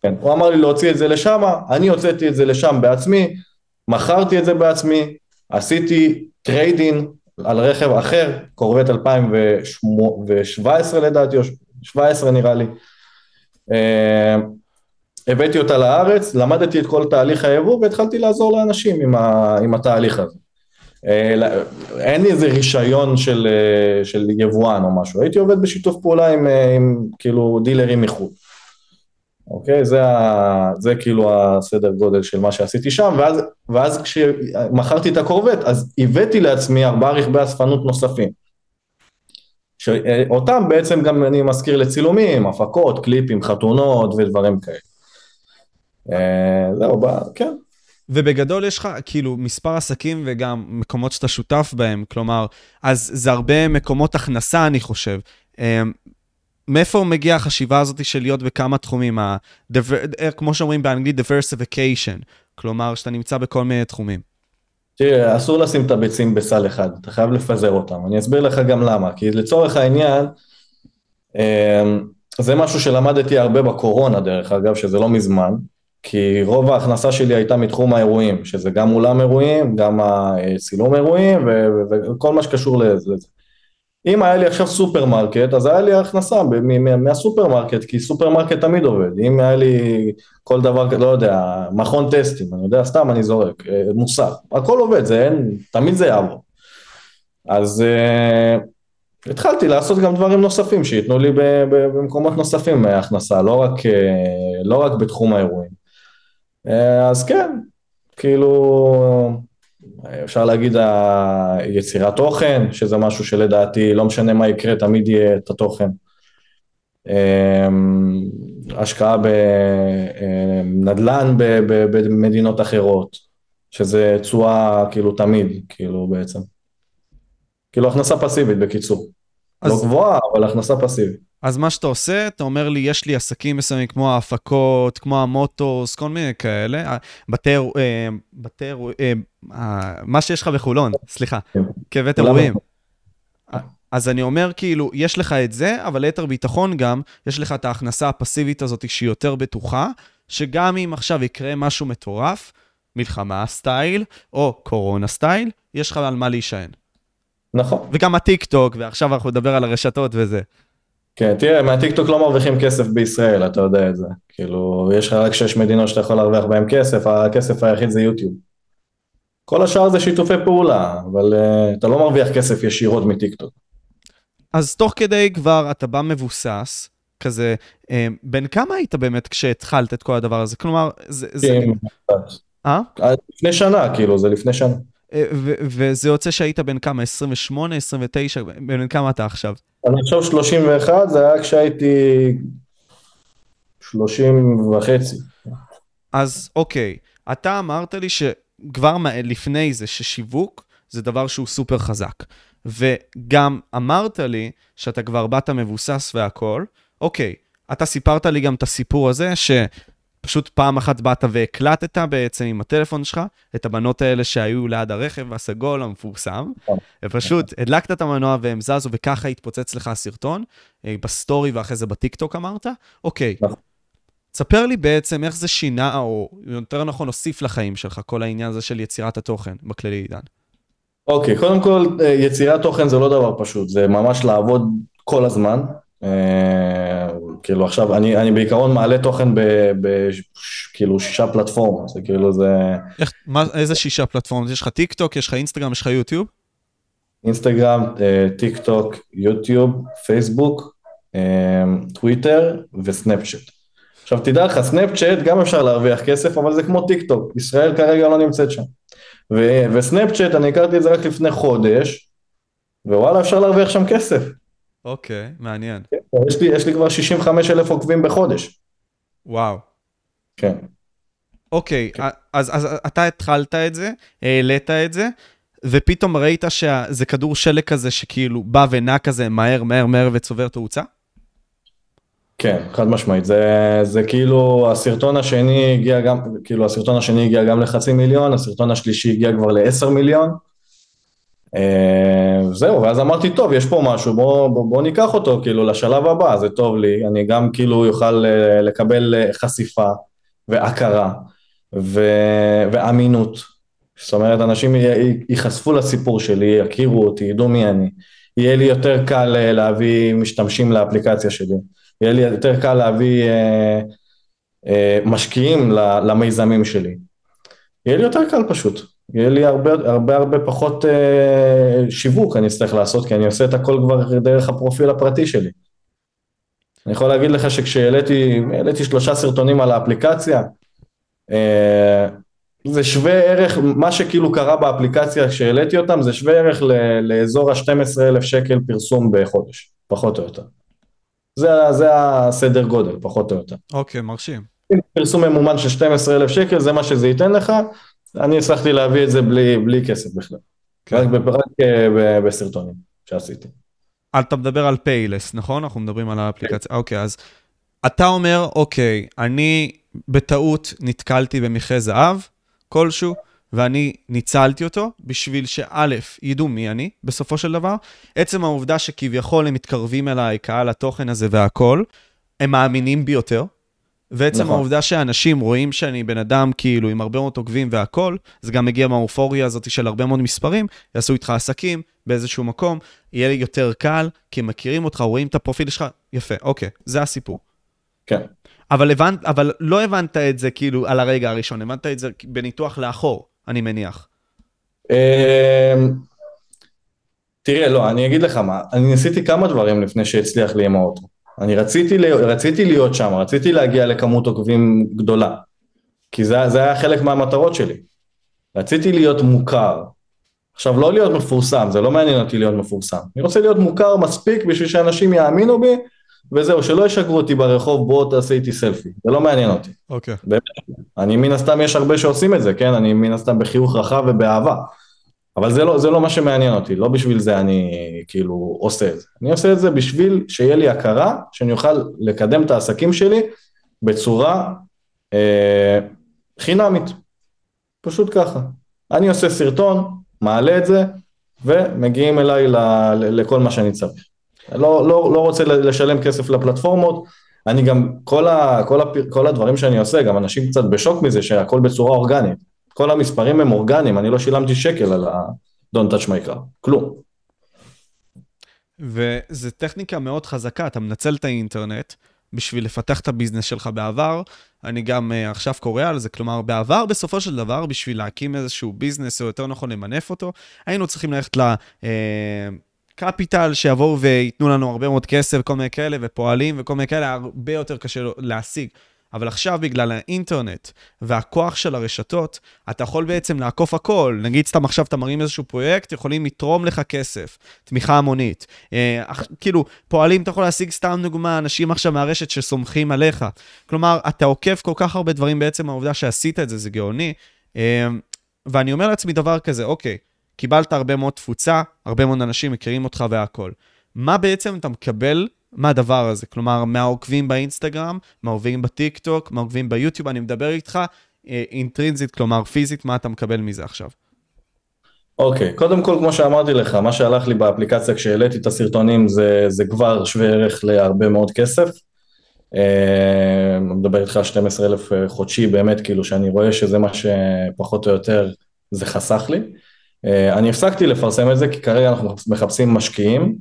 כן, הוא אמר לי להוציא את זה לשם, אני הוצאתי את זה לשם בעצמי, מכרתי את זה בעצמי, עשיתי trade-in על רכב אחר, קורבט 2017 לדעתי, או 17 נראה לי. אה, הבאתי אותה לארץ, למדתי את כל תהליך היבוא והתחלתי לעזור לאנשים עם, ה, עם התהליך הזה. אה, אין לי איזה רישיון של, אה, של יבואן או משהו, הייתי עובד בשיתוף פעולה עם, עם כאילו דילרים מחו"ל. אוקיי? זה, ה, זה כאילו הסדר גודל של מה שעשיתי שם, ואז, ואז כשמכרתי את הקורבט, אז הבאתי לעצמי ארבעה רכבי אספנות נוספים. שאותם בעצם גם אני מזכיר לצילומים, הפקות, קליפים, חתונות ודברים כאלה. אה, זהו, כן. ובגדול יש לך כאילו מספר עסקים וגם מקומות שאתה שותף בהם, כלומר, אז זה הרבה מקומות הכנסה, אני חושב. אה, מאיפה מגיעה החשיבה הזאת של להיות בכמה תחומים, ה- אה, כמו שאומרים באנגלית, diversification, כלומר, שאתה נמצא בכל מיני תחומים? תראה, אסור לשים את הביצים בסל אחד, אתה חייב לפזר אותם. אני אסביר לך גם למה, כי לצורך העניין, זה משהו שלמדתי הרבה בקורונה, דרך אגב, שזה לא מזמן. כי רוב ההכנסה שלי הייתה מתחום האירועים, שזה גם אולם אירועים, גם הצילום אירועים וכל מה שקשור לזה. אם היה לי עכשיו סופרמרקט, אז היה לי הכנסה מהסופרמרקט, כי סופרמרקט תמיד עובד. אם היה לי כל דבר, לא יודע, מכון טסטים, אני יודע, סתם אני זורק, אה, מוסך, הכל עובד, זה אין, תמיד זה יעבור. אז uh, התחלתי לעשות גם דברים נוספים שייתנו לי במקומות נוספים הכנסה, לא רק, uh, לא רק בתחום האירועים. אה, אז כן, כאילו, אפשר להגיד יצירת תוכן, שזה משהו שלדעתי לא משנה מה יקרה, תמיד יהיה את התוכן. אה, השקעה בנדל"ן אה, במדינות אחרות, שזה תשואה כאילו תמיד, כאילו בעצם. כאילו הכנסה פסיבית בקיצור. לא אז... לא גבוהה, אבל הכנסה פסיבית. אז מה שאתה עושה, אתה אומר לי, יש לי עסקים מסוימים כמו ההפקות, כמו המוטוס, כל מיני כאלה, בתי, אה, בתי, אה, אה, מה שיש לך בחולון, סליחה, כן. כבית אירועים. אז אני אומר, כאילו, יש לך את זה, אבל ליתר ביטחון גם, יש לך את ההכנסה הפסיבית הזאת שהיא יותר בטוחה, שגם אם עכשיו יקרה משהו מטורף, מלחמה style, או קורונה style, יש לך על מה להישען. נכון. וגם הטיק טוק, ועכשיו אנחנו נדבר על הרשתות וזה. כן, תראה, מהטיקטוק לא מרוויחים כסף בישראל, אתה יודע את זה. כאילו, יש לך רק שש מדינות שאתה יכול להרוויח בהן כסף, הכסף היחיד זה יוטיוב. כל השאר זה שיתופי פעולה, אבל uh, אתה לא מרוויח כסף ישירות מטיקטוק. אז תוך כדי כבר אתה בא מבוסס, כזה, אה, בן כמה היית באמת כשהתחלת את כל הדבר הזה? כלומר, זה... זה... כן, אה? לפני שנה, כאילו, זה לפני שנה. אה, וזה יוצא שהיית בן כמה? 28, 29? בן כמה אתה עכשיו? אני עכשיו 31, זה היה כשהייתי 30 וחצי. אז אוקיי, אתה אמרת לי שכבר לפני זה ששיווק זה דבר שהוא סופר חזק. וגם אמרת לי שאתה כבר באת מבוסס והכול. אוקיי, אתה סיפרת לי גם את הסיפור הזה, שפשוט פעם אחת באת והקלטת בעצם עם הטלפון שלך את הבנות האלה שהיו ליד הרכב הסגול המפורסם, נכון. ופשוט הדלקת את המנוע והם זזו וככה התפוצץ לך הסרטון, אה, ב story ואחרי זה בטיקטוק אמרת? אוקיי. נכון. ספר לי בעצם איך זה שינה, או יותר נכון, הוסיף לחיים שלך, כל העניין הזה של יצירת התוכן בכללי עידן. אוקיי, okay, קודם כל, אה, יצירת תוכן זה לא דבר פשוט, זה ממש לעבוד כל הזמן. אה, כאילו עכשיו, אני, אני בעיקרון מעלה תוכן בכאילו שישה פלטפורמות, זה כאילו זה... איך, מה, איזה שישה פלטפורמות? יש לך טיק טוק, יש לך אינסטגרם, יש לך יוטיוב? אינסטגרם, טיק טוק, יוטיוב, פייסבוק, טוויטר וסנאפצ'אט. עכשיו תדע לך, סנאפצ'אט גם אפשר להרוויח כסף, אבל זה כמו טיק טוק, ישראל כרגע לא נמצאת שם. וסנאפצ'אט, אני הכרתי את זה רק לפני חודש, ווואלה, אפשר להרוויח שם כסף. אוקיי, מעניין. כן, יש, לי, יש לי כבר 65 אלף עוקבים בחודש. וואו. כן. אוקיי, כן. אז, אז אתה התחלת את זה, העלית את זה, ופתאום ראית שזה כדור שלג כזה שכאילו בא ונע כזה מהר, מהר, מהר וצובר תאוצה? כן, חד משמעית. זה, זה כאילו, הסרטון השני הגיע גם, כאילו הסרטון השני הגיע גם לחצי מיליון, הסרטון השלישי הגיע כבר לעשר מיליון. אה, זהו, ואז אמרתי, טוב, יש פה משהו, בוא, בוא, בוא ניקח אותו כאילו לשלב הבא, זה טוב לי, אני גם כאילו יוכל אה, לקבל אה, חשיפה והכרה ו, ואמינות. זאת אומרת, אנשים ייחשפו לסיפור שלי, יכירו אותי, ידעו מי אני. יהיה לי יותר קל להביא משתמשים לאפליקציה שלי. יהיה לי יותר קל להביא אה, אה, משקיעים למיזמים שלי. יהיה לי יותר קל פשוט. יהיה לי הרבה הרבה הרבה פחות אה, שיווק אני אצטרך לעשות, כי אני עושה את הכל כבר דרך הפרופיל הפרטי שלי. אני יכול להגיד לך שכשהעליתי שלושה סרטונים על האפליקציה, אה, זה שווה ערך, מה שכאילו קרה באפליקציה כשהעליתי אותם, זה שווה ערך לאזור ה-12,000 שקל פרסום בחודש, פחות או יותר. זה, זה הסדר גודל, פחות או יותר. אוקיי, מרשים. פרסום ממומן של 12,000 שקל, זה מה שזה ייתן לך, אני הצלחתי להביא את זה בלי, בלי כסף בכלל. כן. רק, רק אה, בסרטונים שעשיתי. אתה מדבר על פיילס, נכון? אנחנו מדברים על האפליקציה. אוקיי, אז אתה אומר, אוקיי, אני בטעות נתקלתי במכרה זהב כלשהו, ואני ניצלתי אותו בשביל שא', ידעו מי אני בסופו של דבר. עצם העובדה שכביכול הם מתקרבים אליי, קהל התוכן הזה והכול, הם מאמינים בי יותר. ועצם נכון. העובדה שאנשים רואים שאני בן אדם כאילו עם הרבה מאוד עוקבים והכול, זה גם מגיע מהאופוריה הזאת של הרבה מאוד מספרים, יעשו איתך עסקים באיזשהו מקום, יהיה לי יותר קל, כי מכירים אותך, רואים את הפרופיל שלך, יפה, אוקיי, זה הסיפור. כן. אבל, הבנ... אבל לא הבנת את זה כאילו על הרגע הראשון, הבנת את זה בניתוח לאחור. אני מניח. אמ, תראה, לא, אני אגיד לך מה, אני ניסיתי כמה דברים לפני שהצליח לי עם האוטו. אני רציתי, רציתי להיות שם, רציתי להגיע לכמות עוקבים גדולה, כי זה, זה היה חלק מהמטרות שלי. רציתי להיות מוכר. עכשיו, לא להיות מפורסם, זה לא מעניין אותי להיות מפורסם. אני רוצה להיות מוכר מספיק בשביל שאנשים יאמינו בי, וזהו, שלא ישגרו אותי ברחוב, בוא תעשה איתי סלפי, זה לא מעניין אותי. אוקיי. Okay. באמת, אני מן הסתם, יש הרבה שעושים את זה, כן? אני מן הסתם בחיוך רחב ובאהבה. אבל זה לא, זה לא מה שמעניין אותי, לא בשביל זה אני כאילו עושה את זה. אני עושה את זה בשביל שיהיה לי הכרה, שאני אוכל לקדם את העסקים שלי בצורה אה, חינמית. פשוט ככה. אני עושה סרטון, מעלה את זה, ומגיעים אליי ל, ל, לכל מה שאני צריך. לא, לא, לא רוצה לשלם כסף לפלטפורמות, אני גם, כל, ה, כל, הפ, כל הדברים שאני עושה, גם אנשים קצת בשוק מזה שהכל בצורה אורגנית. כל המספרים הם אורגניים, אני לא שילמתי שקל על ה-Don't touch my car, כלום. וזו טכניקה מאוד חזקה, אתה מנצל את האינטרנט בשביל לפתח את ה business שלך בעבר. אני גם uh, עכשיו קורא על זה, כלומר, בעבר, בסופו של דבר, בשביל להקים איזשהו business, או יותר נכון למנף אותו, היינו צריכים ללכת ל... capital שיבואו וייתנו לנו הרבה מאוד כסף, כל מיני כאלה, ופועלים וכל מיני כאלה, הרבה יותר קשה להשיג. אבל עכשיו, בגלל האינטרנט והכוח של הרשתות, אתה יכול בעצם לעקוף הכל. נגיד סתם עכשיו אתה מרים איזשהו פרויקט, יכולים לתרום לך כסף, תמיכה המונית. אה, כאילו, פועלים, אתה יכול להשיג סתם דוגמה, אנשים עכשיו מהרשת שסומכים עליך. כלומר, אתה עוקף כל כך הרבה דברים בעצם העובדה שעשית את זה, זה גאוני. אה, ואני אומר לעצמי דבר כזה, אוקיי, קיבלת הרבה מאוד תפוצה, הרבה מאוד אנשים מכירים אותך והכול. מה בעצם אתה מקבל מהדבר הזה? כלומר, מהעוקבים באינסטגרם, מהעוקבים בטיק טוק, מהעוקבים ביוטיוב, אני מדבר איתך אה, אינטרינזית, כלומר פיזית, מה אתה מקבל מזה עכשיו? אוקיי, okay. קודם כל, כמו שאמרתי לך, מה שהלך לי באפליקציה כשהעליתי את הסרטונים זה, זה כבר שווה ערך להרבה מאוד כסף. אה, אני מדבר איתך על 12,000 אה, חודשי, באמת, כאילו, שאני רואה שזה מה שפחות או יותר זה חסך לי. אני הפסקתי לפרסם את זה, כי כרגע אנחנו מחפשים משקיעים,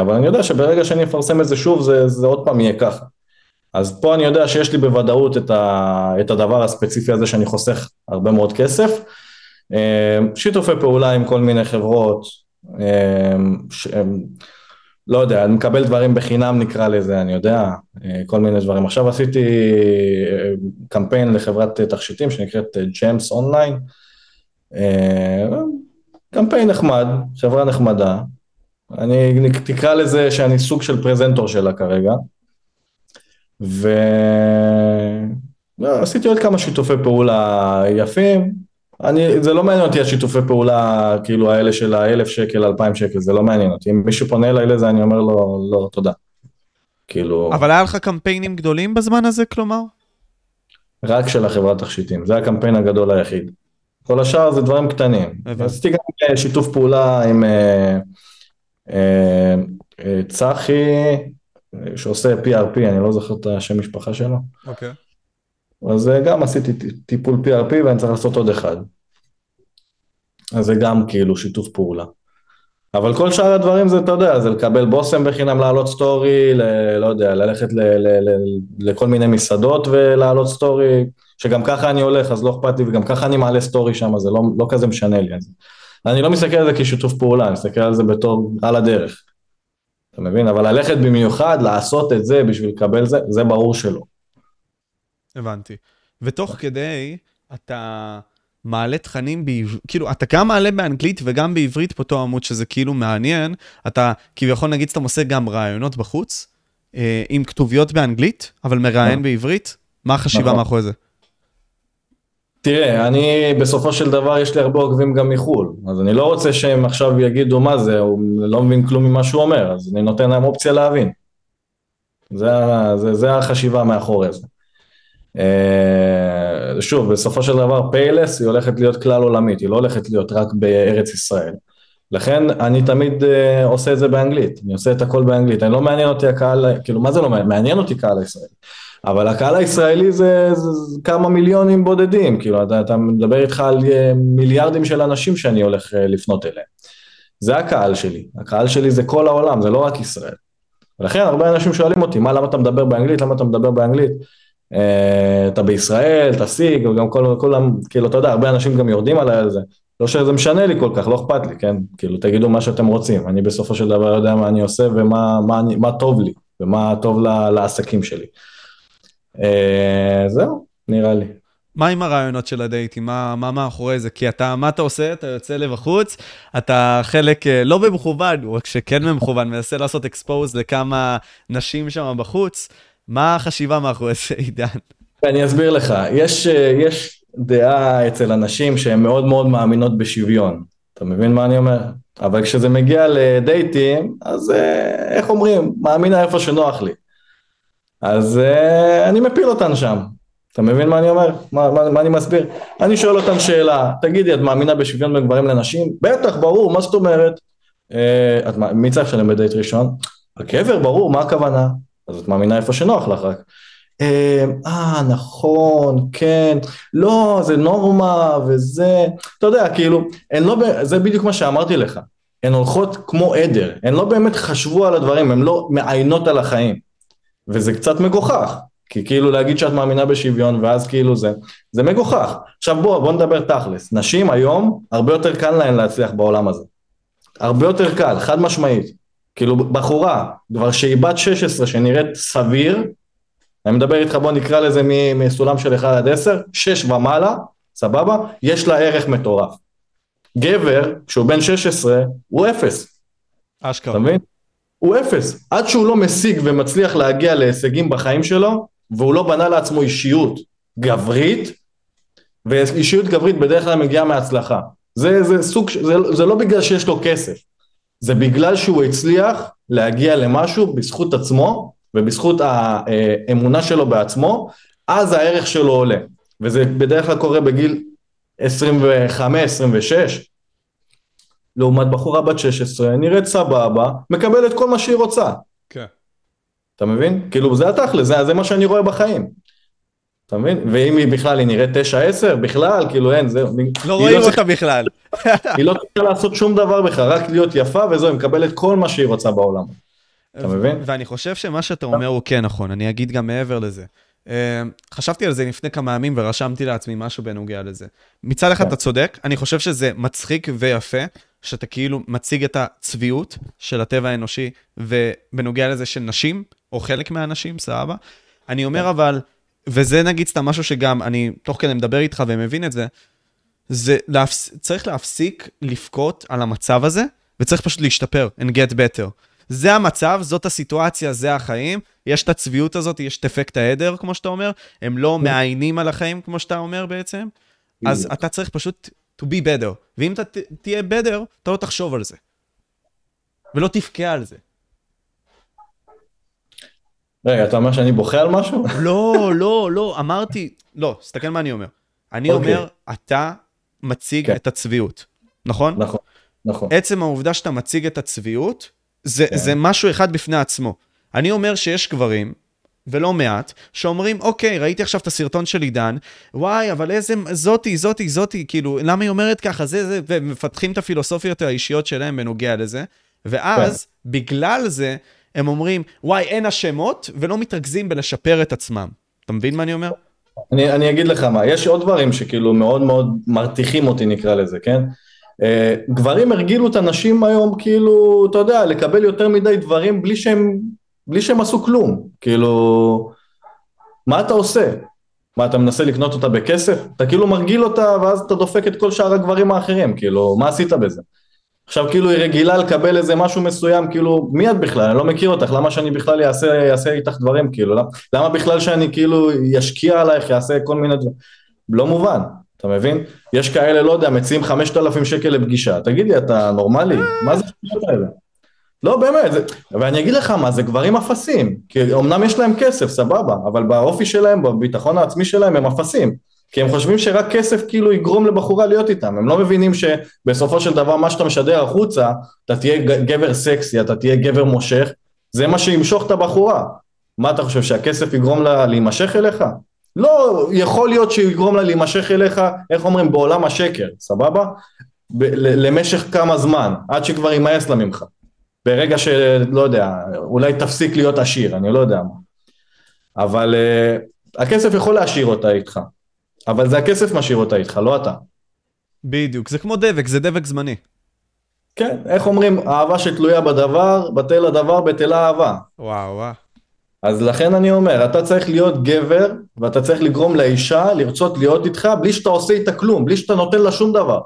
אבל אני יודע שברגע שאני אפרסם את זה שוב, זה, זה עוד פעם יהיה ככה. אז פה אני יודע שיש לי בוודאות את, ה, את הדבר הספציפי הזה שאני חוסך הרבה מאוד כסף. אה, שיתופי פעולה עם כל מיני חברות, אה, ש, לא יודע, אני מקבל דברים בחינם נקרא לזה, אני יודע, כל מיני דברים. עכשיו עשיתי קמפיין לחברת תכשיטים שנקראת ג'מס אונליין. קמפיין נחמד, חברה נחמדה, אני תקרא לזה שאני סוג של פרזנטור שלה כרגע. ועשיתי עוד כמה שיתופי פעולה יפים. אני, זה לא מעניין אותי השיתופי פעולה, כאילו האלה של האלף שקל, אלפיים שקל, זה לא מעניין אותי. אם מישהו פונה אליי לזה, אני אומר לו, לא, תודה. כאילו... אבל היה לך קמפיינים גדולים בזמן הזה, כלומר? רק של החברת תכשיטים, זה הקמפיין הגדול היחיד. כל השאר זה דברים קטנים. עשיתי גם אה, שיתוף פעולה עם... אה, אה, צחי, שעושה PRP, אני לא זוכר את השם משפחה שלו. אוקיי. אז אה, גם עשיתי טיפול PRP ואני צריך לעשות עוד אחד. אז זה גם כאילו שיתוף פעולה. אבל כל שאר הדברים זה, אתה יודע, זה לקבל בושם בחינם, לעלות סטורי, ל, לא יודע, ללכת ל, ל, ל, לכל מיני מסעדות ולעלות סטורי, שגם ככה אני הולך, אז לא אכפת לי, וגם ככה אני מעלה סטורי שם, זה לא, לא כזה משנה לי. אז אני לא מסתכל על זה כשיתוף פעולה, אני מסתכל על זה בתור על הדרך. אתה מבין? אבל ללכת במיוחד, לעשות את זה בשביל לקבל זה, זה ברור שלא. הבנתי. ותוך כדי, אתה מעלה תכנים בעברית, כאילו, אתה גם מעלה באנגלית וגם בעברית באותו עמוד, שזה כאילו מעניין. אתה כביכול, נגיד, שאתה עושה גם רעיונות בחוץ, אה, עם כתוביות באנגלית, אבל מראיין נכון. בעברית, מה החשיבה נכון. מאחורי זה? תראה, אני בסופו של דבר יש לי הרבה עוקבים גם מחו"ל, אז אני לא רוצה שהם עכשיו יגידו מה זה, הוא לא מבין כלום ממה שהוא אומר, אז אני נותן להם אופציה להבין. זה, זה, זה החשיבה מאחורי זה. אה, שוב, בסופו של דבר פיילס היא הולכת להיות כלל עולמית, היא לא הולכת להיות רק בארץ ישראל. לכן אני תמיד uh, עושה את זה באנגלית, אני עושה את הכל באנגלית, אני לא מעניין אותי הקהל, כאילו מה זה לא מעניין? מעניין אותי קהל הישראלי. אבל הקהל הישראלי זה, זה, זה כמה מיליונים בודדים, כאילו אתה, אתה מדבר איתך על אה, מיליארדים של אנשים שאני הולך אה, לפנות אליהם. זה הקהל שלי, הקהל שלי זה כל העולם, זה לא רק ישראל. ולכן הרבה אנשים שואלים אותי, מה, למה אתה מדבר באנגלית, למה אתה מדבר באנגלית? Uh, אתה בישראל, תשיג, וגם כל, כולם, כאילו, אתה יודע, הרבה אנשים גם יורדים עליי על זה. לא שזה משנה לי כל כך, לא אכפת לי, כן? כאילו, תגידו מה שאתם רוצים. אני בסופו של דבר יודע מה אני עושה ומה מה, מה טוב לי, ומה טוב לעסקים שלי. אה, זהו, נראה לי. מה עם הרעיונות של הדייטים? מה, מה מאחורי זה? כי אתה, מה אתה עושה? אתה יוצא לבחוץ, אתה חלק, אה, לא במכוון, רק שכן במכוון, מנסה לעשות אקספוז לכמה נשים שם בחוץ. מה החשיבה מאחורי זה, עידן? אני אסביר לך. יש, אה, יש דעה אצל אנשים שהן מאוד מאוד מאמינות בשוויון. אתה מבין מה אני אומר? אבל כשזה מגיע לדייטים, אז איך אומרים? מאמינה איפה שנוח לי. אז uh, אני מפיל אותן שם. אתה מבין מה אני אומר? מה, מה, מה אני מסביר? אני שואל אותן שאלה, תגידי, את מאמינה בשוויון בין גברים לנשים? בטח, ברור, מה זאת אומרת? Uh, את, מי צריך לשלם בדייט ראשון? הגבר, ברור, מה הכוונה? אז את מאמינה איפה שנוח לך רק. אה, אה, נכון, כן, לא, זה נורמה וזה, אתה יודע, כאילו, לא, זה בדיוק מה שאמרתי לך. הן הולכות כמו עדר, הן לא באמת חשבו על הדברים, הן לא מעיינות על החיים. וזה קצת מגוחך, כי כאילו להגיד שאת מאמינה בשוויון ואז כאילו זה, זה מגוחך. עכשיו בוא, בוא נדבר תכלס. נשים היום, הרבה יותר קל להן להצליח בעולם הזה. הרבה יותר קל, חד משמעית. כאילו בחורה, כבר שהיא בת 16 שנראית סביר, אני מדבר איתך בוא נקרא לזה מסולם של 1 עד 10, 6 ומעלה, סבבה? יש לה ערך מטורף. גבר, כשהוא בן 16, הוא אפס. אשכרה. אתה מבין? הוא אפס. עד שהוא לא משיג ומצליח להגיע להישגים בחיים שלו, והוא לא בנה לעצמו אישיות גברית, ואישיות גברית בדרך כלל מגיעה מהצלחה. זה, זה סוג, זה, זה לא בגלל שיש לו כסף, זה בגלל שהוא הצליח להגיע למשהו בזכות עצמו ובזכות האמונה שלו בעצמו, אז הערך שלו עולה. וזה בדרך כלל קורה בגיל 25-26, לעומת בחורה בת 16, נראית סבבה, מקבלת כל מה שהיא רוצה. כן. אתה מבין? כאילו זה התכל'ס, זה, זה מה שאני רואה בחיים. אתה מבין? ואם היא בכלל, היא נראית 9-10, בכלל, כאילו אין, זהו. לא רואים לא אותה בכלל. היא לא צריכה לעשות שום דבר בכלל, רק להיות יפה וזהו, היא מקבלת כל מה שהיא רוצה בעולם. אתה מבין? ואני חושב שמה שאתה אומר הוא כן נכון, אני אגיד גם מעבר לזה. אה, חשבתי על זה לפני כמה ימים ורשמתי לעצמי משהו בנוגע לזה. מצד אחד כן. אתה צודק, אני חושב שזה מצחיק ויפה, שאתה כאילו מציג את הצביעות של הטבע האנושי, ובנוגע לזה של נשים, או חלק מהנשים, סבבה. אני אומר כן. אבל, וזה נגיד סתם משהו שגם אני תוך כדי מדבר איתך ומבין את זה, זה להפס... צריך להפסיק לבכות על המצב הזה, וצריך פשוט להשתפר and get better. זה המצב, זאת הסיטואציה, זה החיים. יש את הצביעות הזאת, יש את אפקט העדר, כמו שאתה אומר, הם לא כן. מאיינים על החיים, כמו שאתה אומר בעצם. אז אתה צריך פשוט to be better. ואם אתה תהיה better, אתה לא תחשוב על זה. ולא תבכה על זה. רגע, אתה אומר שאני בוכה על משהו? לא, לא, לא, אמרתי, לא, תסתכל מה אני אומר. אני okay. אוקיי. אומר, אתה מציג okay. כן. את הצביעות, נכון? נכון, נכון. עצם העובדה שאתה מציג את הצביעות, זה, כן. זה משהו אחד בפני עצמו. אני אומר שיש גברים, ולא מעט, שאומרים, אוקיי, ראיתי עכשיו את הסרטון של עידן, וואי, אבל איזה, זאתי, זאתי, זאתי, כאילו, למה היא אומרת ככה, זה, זה, ומפתחים את הפילוסופיות האישיות שלהם בנוגע לזה, ואז, כן. בגלל זה, הם אומרים, וואי, אין אשמות, ולא מתרכזים בלשפר את עצמם. אתה מבין מה אני אומר? אני, אני אגיד לך מה, יש עוד דברים שכאילו מאוד מאוד מרתיחים אותי, נקרא לזה, כן? Uh, גברים הרגילו את הנשים היום, כאילו, אתה יודע, לקבל יותר מדי דברים בלי שהם, בלי שהם עשו כלום. כאילו, מה אתה עושה? מה, אתה מנסה לקנות אותה בכסף? אתה כאילו מרגיל אותה, ואז אתה דופק את כל שאר הגברים האחרים, כאילו, מה עשית בזה? עכשיו כאילו היא רגילה לקבל איזה משהו מסוים, כאילו, מי את בכלל? אני לא מכיר אותך, למה שאני בכלל אעשה, אעשה איתך דברים, כאילו, למה, למה בכלל שאני כאילו אשקיע עלייך, אעשה כל מיני דברים? לא מובן, אתה מבין? יש כאלה, לא יודע, מציעים 5,000 שקל לפגישה, תגיד לי, אתה נורמלי? מה זה השטויות האלה? לא, באמת, זה... ואני אגיד לך מה, זה גברים אפסים, כי אמנם יש להם כסף, סבבה, אבל באופי שלהם, בביטחון העצמי שלהם, הם אפסים. כי הם חושבים שרק כסף כאילו יגרום לבחורה להיות איתם, הם לא מבינים שבסופו של דבר מה שאתה משדר החוצה, אתה תהיה גבר סקסי, אתה תהיה גבר מושך, זה מה שימשוך את הבחורה. מה אתה חושב, שהכסף יגרום לה להימשך אליך? לא, יכול להיות שיגרום לה להימשך אליך, איך אומרים, בעולם השקר, סבבה? ב- למשך כמה זמן, עד שכבר יימאס לה ממך. ברגע שלא יודע, אולי תפסיק להיות עשיר, אני לא יודע מה. אבל uh, הכסף יכול להשאיר אותה איתך. אבל זה הכסף משאיר אותה איתך, לא אתה. בדיוק, זה כמו דבק, זה דבק זמני. כן, איך אומרים, אהבה שתלויה בדבר, בטל הדבר, בטלה אהבה. וואו, וואו. אז לכן אני אומר, אתה צריך להיות גבר, ואתה צריך לגרום לאישה לרצות להיות איתך בלי שאתה עושה איתה כלום, בלי שאתה נותן לה שום דבר.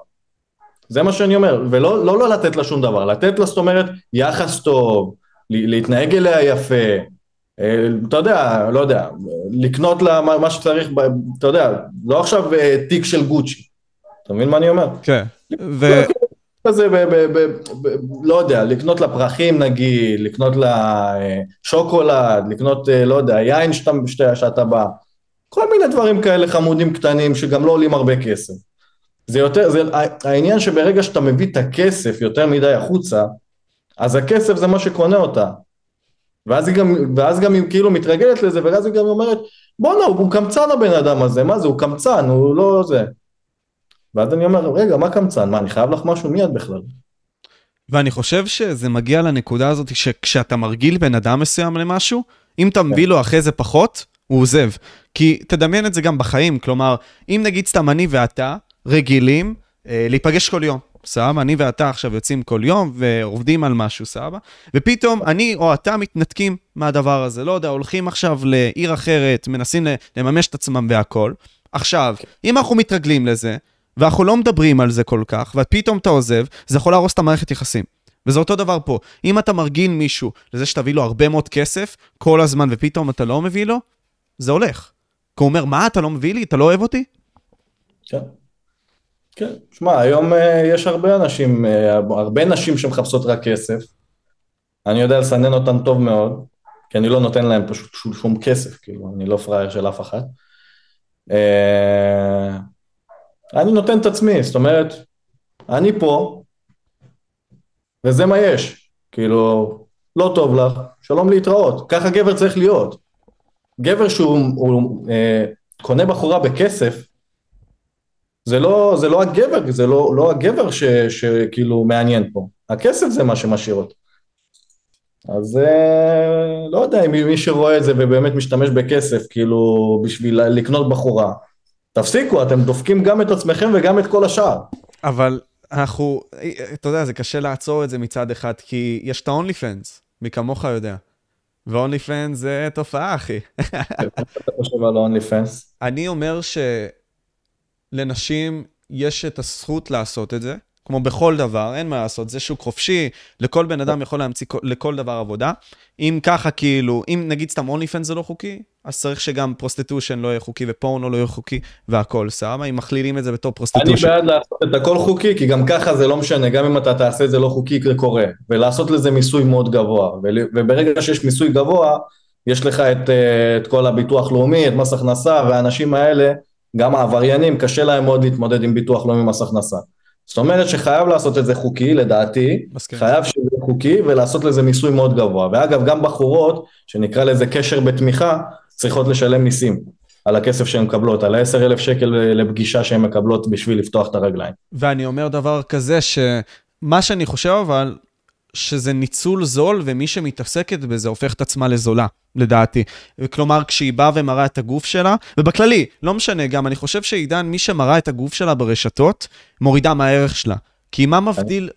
זה מה שאני אומר, ולא לא, לא לתת לה שום דבר, לתת לה זאת אומרת יחס טוב, להתנהג אליה יפה, אה, אתה יודע, לא יודע, לקנות לה מה שצריך, אתה יודע, לא עכשיו אה, תיק של גוצ'י, אתה מבין מה אני אומר? כן, ו... כזה, ב, ב, ב, ב, לא יודע, לקנות לה פרחים נגיד, לקנות לה אה, שוקולד, לקנות, לא יודע, יין שאתה, שאתה בא, כל מיני דברים כאלה חמודים קטנים שגם לא עולים הרבה כסף. זה יותר, זה, העניין שברגע שאתה מביא את הכסף יותר מדי החוצה, אז הכסף זה מה שקונה אותה. ואז היא גם, ואז גם היא כאילו מתרגלת לזה, ואז היא גם אומרת, בואנה, הוא, קמצן הבן אדם הזה, מה זה, הוא קמצן, הוא לא זה. ואז אני אומר, רגע, מה קמצן? מה, אני חייב לך משהו? מי את בכלל? ואני חושב שזה מגיע לנקודה הזאת שכשאתה מרגיל בן אדם מסוים למשהו, אם אתה מביא לו אחרי זה פחות, הוא עוזב. כי תדמיין את זה גם בחיים, כלומר, אם נגיד סתם אני ואתה רגילים אה, להיפגש כל יום, סבבה? אני ואתה עכשיו יוצאים כל יום ועובדים על משהו, סבבה? ופתאום אני או אתה מתנתקים מהדבר הזה, לא יודע, הולכים עכשיו לעיר אחרת, מנסים לממש את עצמם והכול. עכשיו, אם אנחנו מתרגלים לזה, ואנחנו לא מדברים על זה כל כך, ופתאום אתה עוזב, זה יכול להרוס את המערכת יחסים. וזה אותו דבר פה. אם אתה מרגיל מישהו לזה שתביא לו הרבה מאוד כסף כל הזמן, ופתאום אתה לא מביא לו, זה הולך. כי הוא אומר, מה, אתה לא מביא לי? אתה לא אוהב אותי? כן. כן. שמע, היום uh, יש הרבה אנשים, uh, הרבה נשים שמחפשות רק כסף. אני יודע לסנן אותן טוב מאוד, כי אני לא נותן להם פשוט שום, כסף, כאילו, אני לא פראייר של אף אחד. Uh, אני נותן את עצמי, זאת אומרת, אני פה, וזה מה יש. כאילו, לא טוב לך, שלום להתראות. ככה גבר צריך להיות. גבר שהוא הוא, אה, קונה בחורה בכסף, זה לא, זה לא הגבר, זה לא, לא הגבר ש, שכאילו מעניין פה. הכסף זה מה שמשאיר אותו. אז אה, לא יודע אם מי שרואה את זה ובאמת משתמש בכסף, כאילו, בשביל לקנות בחורה, תפסיקו, אתם דופקים גם את עצמכם וגם את כל השאר. אבל אנחנו, אתה יודע, זה קשה לעצור את זה מצד אחד, כי יש את ה-OnlyFans, מי כמוך יודע. ו-OnlyFans זה תופעה, אחי. אתה חושב על ה-OnlyFans? אני אומר שלנשים יש את הזכות לעשות את זה, כמו בכל דבר, אין מה לעשות, זה שוק חופשי, לכל בן אדם יכול להמציא לכל דבר עבודה. אם ככה, כאילו, אם נגיד סתם OnlyFans זה לא חוקי, אז צריך שגם prostitution לא יהיה חוקי ופורנו לא יהיה חוקי והכל, סבבה? אם מכלילים את זה בתור prostitution. אני בעד לעשות את הכל חוקי, כי גם ככה זה לא משנה, גם אם אתה תעשה את זה לא חוקי, זה קורה. ולעשות לזה מיסוי מאוד גבוה. וברגע שיש מיסוי גבוה, יש לך את, אה, את כל הביטוח לאומי, את מס הכנסה, והאנשים האלה, גם העבריינים, קשה להם מאוד להתמודד עם ביטוח לאומי ומס הכנסה. זאת אומרת שחייב לעשות את זה חוקי, לדעתי, מסכים. חייב שזה חוקי ולעשות לזה מיסוי מאוד גבוה. ואגב, גם בחורות, שנקרא לזה קשר בתמיכה, צריכות לשלם מיסים על הכסף שהן מקבלות, על ה-10,000 שקל לפגישה שהן מקבלות בשביל לפתוח את הרגליים. ואני אומר דבר כזה, שמה שאני חושב אבל, שזה ניצול זול, ומי שמתעסקת בזה הופך את עצמה לזולה, לדעתי. כלומר, כשהיא באה ומראה את הגוף שלה, ובכללי, לא משנה, גם אני חושב שעידן, מי שמראה את הגוף שלה ברשתות, מורידה מהערך שלה. כי מה מבדיל,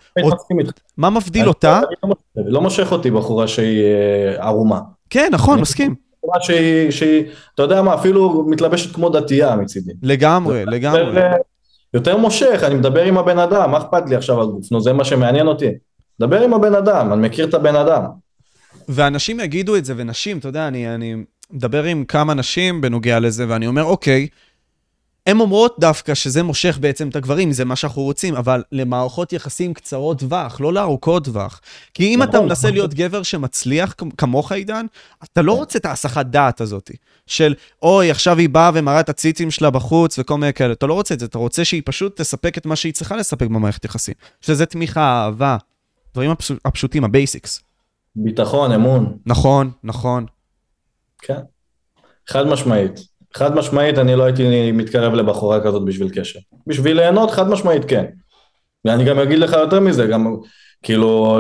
מה מבדיל אותה? לא, לא מושך אותי בחורה שהיא אה, ערומה. כן, נכון, מסכים. בחורה שהיא, שהיא, אתה יודע מה, אפילו מתלבשת כמו דתייה מצידי. לגמרי, לגמרי. יותר מושך, אני מדבר עם הבן אדם, מה אכפת לי עכשיו על גוף? נו, זה מה שמעניין אותי. דבר עם הבן אדם, אני מכיר את הבן אדם. ואנשים יגידו את זה, ונשים, אתה יודע, אני, אני מדבר עם כמה נשים בנוגע לזה, ואני אומר, אוקיי, הן אומרות דווקא שזה מושך בעצם את הגברים, זה מה שאנחנו רוצים, אבל למערכות יחסים קצרות טווח, לא לארוכות טווח. כי אם אתה נכון, מנסה. להיות גבר שמצליח כמוך, עידן, אתה לא. רוצה את ההסחת דעת הזאת, של אוי, עכשיו היא באה ומראה את הציצים שלה בחוץ וכל מיני כאלה. אתה לא רוצה את זה, אתה רוצה שהיא פשוט תספק את מה שהיא צריכה לספק במערכת יחסים. שזה תמיכה, אהבה, דברים הפשוטים, ה basics. ביטחון, אמון. נכון, נכון. כן, חד משמעית. חד משמעית אני לא הייתי מתקרב לבחורה כזאת בשביל קשר. בשביל ליהנות חד משמעית כן. ואני גם אגיד לך יותר מזה, גם כאילו,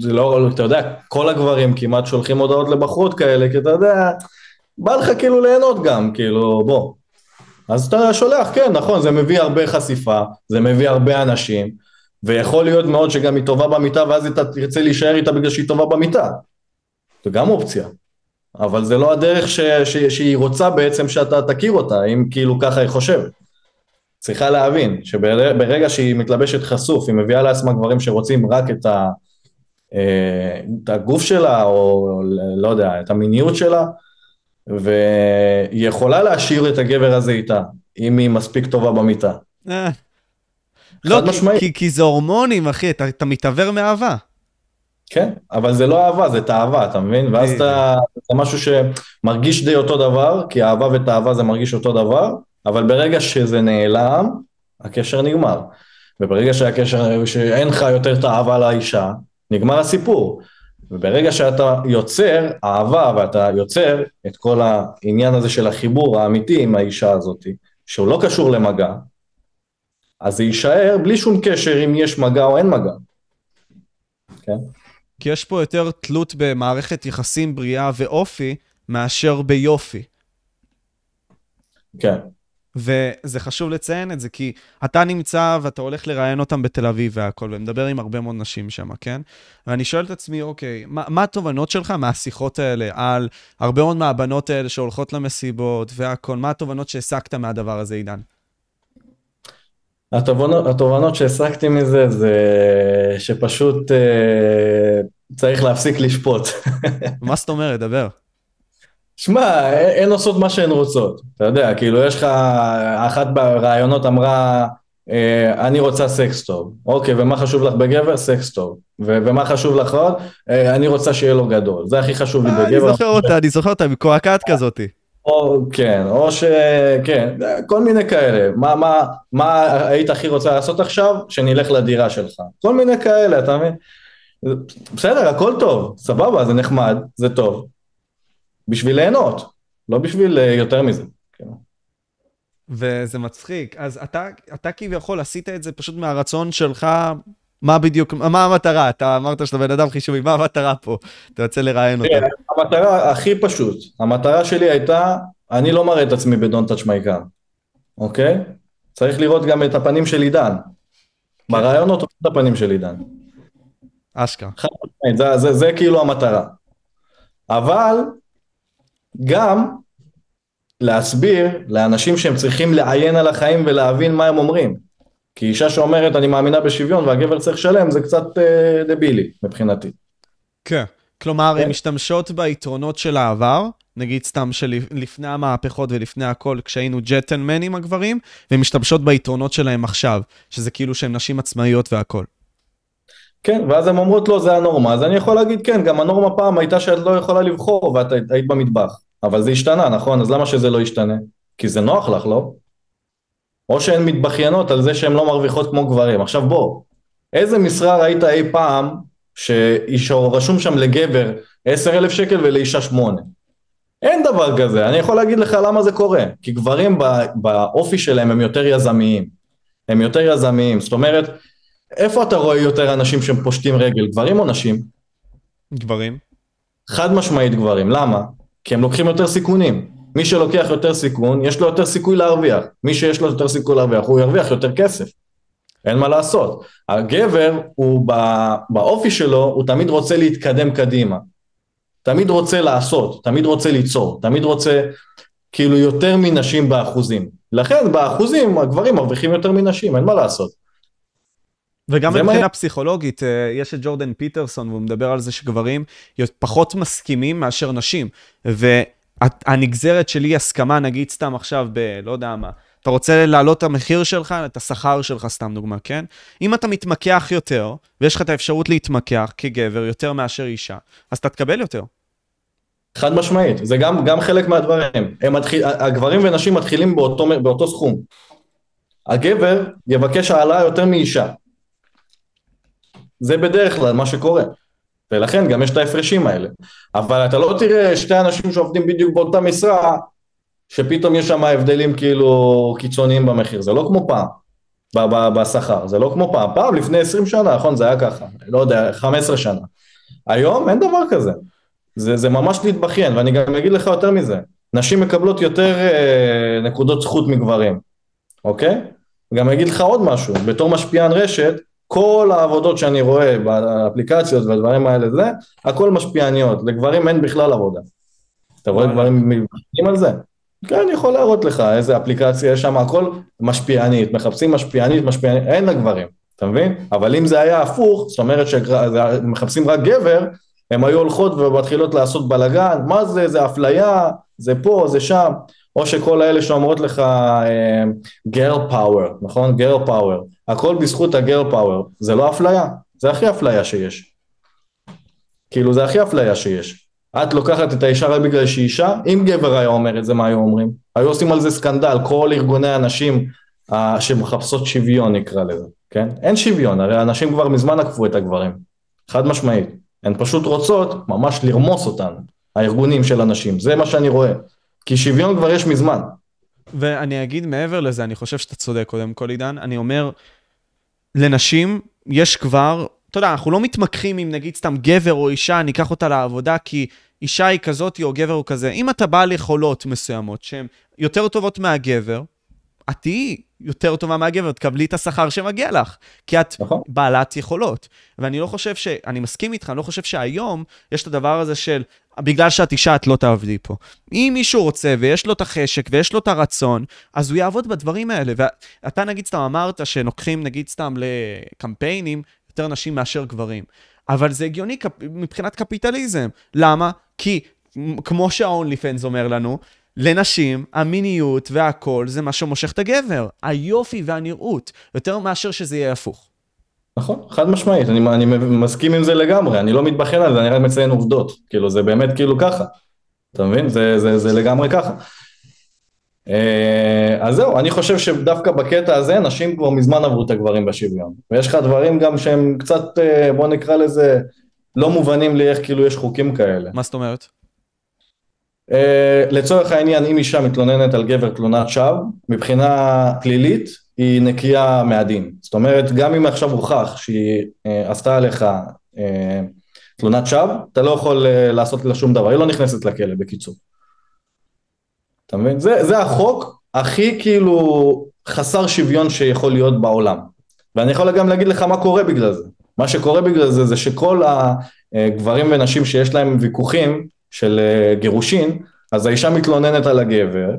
זה לא, אתה יודע, כל הגברים כמעט שולחים הודעות לבחורות כאלה, כי אתה יודע, בא לך כאילו ליהנות גם, כאילו, בוא. אז אתה שולח, כן, נכון, זה מביא הרבה חשיפה, זה מביא הרבה אנשים, ויכול להיות מאוד שגם היא טובה במיטה ואז אתה תרצה להישאר איתה בגלל שהיא טובה במיטה. זה גם אופציה. אבל זה לא הדרך ש, ש, שהיא רוצה בעצם שאתה תכיר אותה, אם כאילו ככה היא חושבת. צריכה להבין שברגע שהיא מתלבשת חשוף, היא מביאה לעצמה גברים שרוצים רק את, ה, אה, את הגוף שלה, או לא יודע, את המיניות שלה, והיא יכולה להשאיר את הגבר הזה איתה, אם היא מספיק טובה במיטה. אה, לא, כי, כי, כי זה הורמונים, אחי, אתה, אתה מתעוור מאהבה. כן, אבל זה לא אהבה, זה תאווה, אתה מבין? ואז אתה, זה משהו שמרגיש די אותו דבר, כי אהבה ותאווה זה מרגיש אותו דבר, אבל ברגע שזה נעלם, הקשר נגמר. וברגע שהקשר, שאין לך יותר האהבה לאישה, נגמר הסיפור. וברגע שאתה יוצר אהבה ואתה יוצר את כל העניין הזה של החיבור האמיתי עם האישה הזאת, שהוא לא קשור למגע, אז זה יישאר בלי שום קשר אם יש מגע או אין מגע. כן? כי יש פה יותר תלות במערכת יחסים בריאה ואופי, מאשר ביופי. כן. וזה חשוב לציין את זה, כי אתה נמצא ואתה הולך לראיין אותם בתל אביב והכל, ומדבר עם הרבה מאוד נשים שם, כן? ואני שואל את עצמי, אוקיי, מה, מה התובנות שלך מהשיחות האלה על הרבה מאוד מהבנות האלה שהולכות למסיבות והכל? מה התובנות שהסקת מהדבר הזה, עידן? התובנות, התובנות שהסקתי מזה זה שפשוט אה, צריך להפסיק לשפוט. מה זאת אומרת? דבר. שמע, הן עושות מה שהן רוצות, אתה יודע, כאילו יש לך, אחת בראיונות אמרה, אה, אני רוצה סקס טוב, אוקיי, ומה חשוב לך בגבר? סקס טוב, ומה חשוב לך עוד? אה, אני רוצה שיהיה לו גדול, זה הכי חשוב לי בגבר. אני זוכר אותה, אני זוכר אותה, מקועקעת כזאתי. או, כן, או ש... כן, כל מיני כאלה. מה, מה, מה היית הכי רוצה לעשות עכשיו? שנלך לדירה שלך. כל מיני כאלה, אתה מבין? בסדר, הכל טוב, סבבה, זה נחמד, זה טוב. בשביל ליהנות, לא בשביל אה, יותר מזה. כן. וזה מצחיק. אז אתה, אתה כביכול עשית את זה פשוט מהרצון שלך, מה בדיוק, מה המטרה? אתה אמרת שאתה בן אדם חישובי, מה המטרה פה? אתה יוצא לראיין אותה. כן, המטרה הכי פשוט, המטרה שלי הייתה, אני לא מראה את עצמי touch my gun, אוקיי? צריך לראות גם את הפנים של עידן. ברעיונות רואים את הפנים של עידן. אשכרה. זה, זה, זה כאילו המטרה. אבל גם להסביר לאנשים שהם צריכים לעיין על החיים ולהבין מה הם אומרים. כי אישה שאומרת אני מאמינה בשוויון והגבר צריך לשלם זה קצת אה, דבילי מבחינתי. כן. כלומר, הן כן. משתמשות ביתרונות של העבר, נגיד סתם שלפני המהפכות ולפני הכל, כשהיינו ג'טלמנים הגברים, והן משתמשות ביתרונות שלהם עכשיו, שזה כאילו שהן נשים עצמאיות והכל. כן, ואז הן אומרות לו זה הנורמה, אז אני יכול להגיד כן, גם הנורמה פעם הייתה שאת לא יכולה לבחור ואת היית במטבח, אבל זה השתנה, נכון? אז למה שזה לא ישתנה? כי זה נוח לך, לא? או שהן מתבכיינות על זה שהן לא מרוויחות כמו גברים. עכשיו בוא, איזה משרה ראית אי פעם שרשום שם לגבר 10,000 שקל ולאישה 8? אין דבר כזה, אני יכול להגיד לך למה זה קורה, כי גברים בא- באופי שלהם הם יותר יזמיים, הם יותר יזמיים, זאת אומרת, איפה אתה רואה יותר אנשים שהם פושטים רגל, גברים או נשים? גברים? חד משמעית גברים, למה? כי הם לוקחים יותר סיכונים. מי שלוקח יותר סיכון, יש לו יותר סיכוי להרוויח. מי שיש לו יותר סיכוי להרוויח, הוא ירוויח יותר כסף. אין מה לעשות. הגבר, הוא בא, באופי שלו, הוא תמיד רוצה להתקדם קדימה. תמיד רוצה לעשות, תמיד רוצה ליצור, תמיד רוצה כאילו יותר מנשים באחוזים. לכן באחוזים הגברים מרוויחים יותר מנשים, אין מה לעשות. וגם מבחינה מה- פסיכולוגית, אה, יש את ג'ורדן פיטרסון, והוא מדבר על זה שגברים פחות מסכימים מאשר נשים. והנגזרת של אי הסכמה, נגיד סתם עכשיו ב... לא יודע מה, אתה רוצה להעלות את המחיר שלך, את השכר שלך, סתם דוגמה, כן? אם אתה מתמקח יותר, ויש לך את האפשרות להתמקח כגבר יותר מאשר אישה, אז אתה תקבל יותר. חד משמעית, זה גם, גם חלק מהדברים. מתחיל, הגברים ונשים מתחילים באותו, באותו סכום. הגבר יבקש העלאה יותר מאישה. זה בדרך כלל מה שקורה. ולכן גם יש את ההפרשים האלה. אבל אתה לא תראה שתי אנשים שעובדים בדיוק באותה משרה, שפתאום יש שם הבדלים כאילו קיצוניים במחיר. זה לא כמו פעם, בשכר. זה לא כמו פעם. פעם, לפני 20 שנה, נכון, זה היה ככה. לא יודע, 15 שנה. היום אין דבר כזה. זה, זה ממש להתבכיין, ואני גם אגיד לך יותר מזה, נשים מקבלות יותר אה, נקודות זכות מגברים, אוקיי? גם אגיד לך עוד משהו, בתור משפיען רשת, כל העבודות שאני רואה באפליקציות והדברים האלה זה, הכל משפיעניות, לגברים אין בכלל עבודה. אתה רואה. גברים מתבכיינים על זה? כן, אני יכול להראות לך איזה אפליקציה, יש שם הכל משפיענית, מחפשים משפיענית, משפיענית, אין לגברים, אתה מבין? אבל אם זה היה הפוך, זאת אומרת שמחפשים רק גבר, הן היו הולכות ומתחילות לעשות בלאגן, מה זה, זה אפליה, זה פה, זה שם, או שכל האלה שאומרות לך אה, girl power, נכון? girl power, הכל בזכות ה-girl power, זה לא אפליה, זה הכי אפליה שיש. כאילו זה הכי אפליה שיש. את לוקחת את האישה רק בגלל שהיא אישה, אם גבר היה אומר את זה, מה היו אומרים? היו עושים על זה סקנדל, כל ארגוני הנשים אה, שמחפשות שוויון נקרא לזה, כן? אין שוויון, הרי הנשים כבר מזמן עקפו את הגברים, חד משמעית. הן פשוט רוצות ממש לרמוס אותנו, הארגונים של הנשים, זה מה שאני רואה. כי שוויון כבר יש מזמן. ואני אגיד מעבר לזה, אני חושב שאתה צודק קודם כל, עידן. אני אומר, לנשים יש כבר אתה יודע, אנחנו לא מתמקחים עם נגיד סתם גבר או אישה, ניקח אותה לעבודה, כי אישה היא כזאת או גבר הוא כזה. אם אתה בעל יכולות מסוימות שהן יותר טובות מהגבר, את תהיי יותר טובה מהגבר, תקבלי את השכר שמגיע לך, כי את נכון. בעלת יכולות. ואני לא חושב ש... אני מסכים איתך, אני לא חושב שהיום יש את הדבר הזה של, בגלל שאת אישה, את לא תעבדי פה. אם מישהו רוצה ויש לו את החשק ויש לו את הרצון, אז הוא יעבוד בדברים האלה. ואתה נגיד סתם אמרת שלוקחים נגיד סתם לקמפיינים יותר נשים מאשר גברים. אבל זה הגיוני. מבחינת קפיטליזם. למה? כי כמו שה-only fans אומר לנו, לנשים, המיניות והכל זה מה שמושך את הגבר. היופי והנראות, יותר מאשר שזה יהיה הפוך. נכון, חד משמעית, אני, אני מסכים עם זה לגמרי, אני לא מתבחן על זה, אני רק מציין עובדות, כאילו זה באמת כאילו ככה, אתה מבין? זה, זה, זה לגמרי ככה. אה, אז זהו, אני חושב שדווקא בקטע הזה נשים כבר מזמן עברו את הגברים בשוויון, ויש לך דברים גם שהם קצת, אה, בוא נקרא לזה, לא מובנים לי איך כאילו יש חוקים כאלה. מה זאת אומרת? Uh, לצורך העניין, אם אישה מתלוננת על גבר תלונת שווא, מבחינה פלילית היא נקייה מהדין. זאת אומרת, גם אם עכשיו הוכח שהיא uh, עשתה עליך uh, תלונת שווא, אתה לא יכול uh, לעשות לה שום דבר, היא לא נכנסת לכלא, בקיצור. אתה מבין? זה, זה החוק הכי כאילו חסר שוויון שיכול להיות בעולם. ואני יכול גם להגיד לך מה קורה בגלל זה. מה שקורה בגלל זה זה שכל הגברים ונשים שיש להם ויכוחים, של אה, גירושין, אז האישה מתלוננת על הגבר,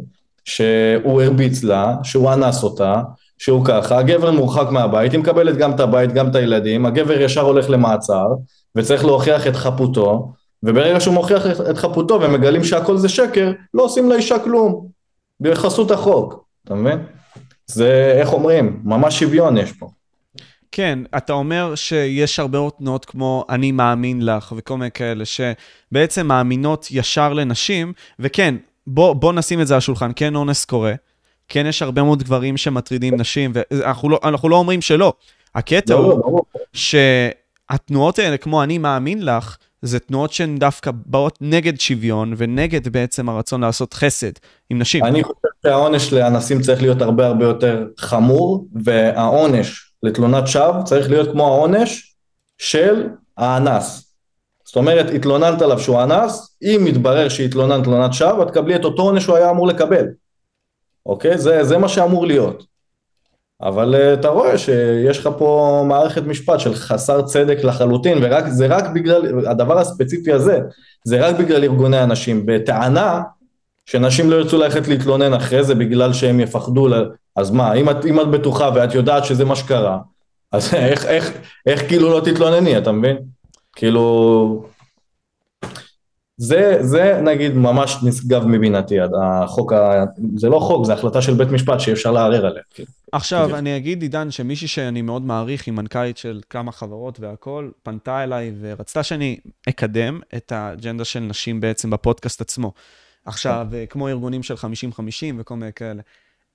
שהוא הרביץ לה, שהוא אנס אותה, שהוא ככה, הגבר מורחק מהבית, היא מקבלת גם את הבית, גם את הילדים, הגבר ישר הולך למעצר, וצריך להוכיח את חפותו, וברגע שהוא מוכיח את חפותו ומגלים שהכל זה שקר, לא עושים לאישה כלום, בחסות החוק, אתה מבין? זה, איך אומרים, ממש שוויון יש פה. כן, אתה אומר שיש הרבה מאוד תנועות כמו אני מאמין לך וכל מיני כאלה, שבעצם מאמינות ישר לנשים, וכן, בוא, בוא נשים את זה על השולחן, כן אונס קורה, כן יש הרבה מאוד גברים שמטרידים נשים, ואנחנו לא, לא אומרים שלא. הקטע לא, הוא לא. שהתנועות האלה, כמו אני מאמין לך, זה תנועות שהן דווקא באות נגד שוויון ונגד בעצם הרצון לעשות חסד עם נשים. אני חושב שהעונש לאנסים צריך להיות הרבה הרבה יותר חמור, והעונש לתלונת שווא צריך להיות כמו העונש של האנס. זאת אומרת, התלוננת עליו שהוא אנס, אם מתברר שהתלוננת תלונת שווא, את תקבלי את אותו עונש שהוא היה אמור לקבל. אוקיי? זה, זה מה שאמור להיות. אבל uh, אתה רואה שיש לך פה מערכת משפט של חסר צדק לחלוטין, וזה רק בגלל, הדבר הספציפי הזה, זה רק בגלל ארגוני הנשים, בטענה שנשים לא ירצו ללכת להתלונן אחרי זה בגלל שהם יפחדו, אז מה, אם את, אם את בטוחה ואת יודעת שזה מה שקרה, אז איך, איך, איך כאילו לא תתלונני, אתה מבין? כאילו... זה, זה נגיד ממש נשגב מבינתי, החוק, ה... זה לא חוק, זה החלטה של בית משפט שאי אפשר לערער עליה. כאילו. עכשיו, כאילו. אני אגיד, עידן, שמישהי שאני מאוד מעריך, היא מנכ"לית של כמה חברות והכול, פנתה אליי ורצתה שאני אקדם את האג'נדה של נשים בעצם בפודקאסט עצמו. עכשיו, כן. כמו ארגונים של 50-50 וכל מיני כאלה.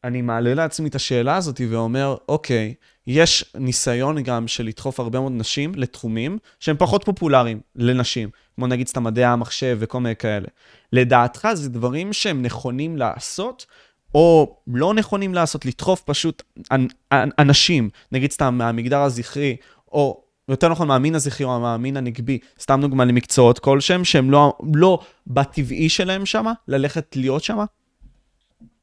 אני מעלה לעצמי את השאלה הזאת ואומר, אוקיי, יש ניסיון גם של לדחוף הרבה מאוד נשים לתחומים שהם פחות פופולריים לנשים, כמו נגיד סתם מדעי המחשב וכל מיני כאלה. לדעתך זה דברים שהם נכונים לעשות, או לא נכונים לעשות, לדחוף פשוט אנשים, נגיד סתם מהמגדר הזכרי, או יותר נכון מהמין הזכרי או מהמין הנגבי, סתם דוגמה למקצועות כלשהם, שהם לא, לא בטבעי שלהם שמה, ללכת להיות שמה?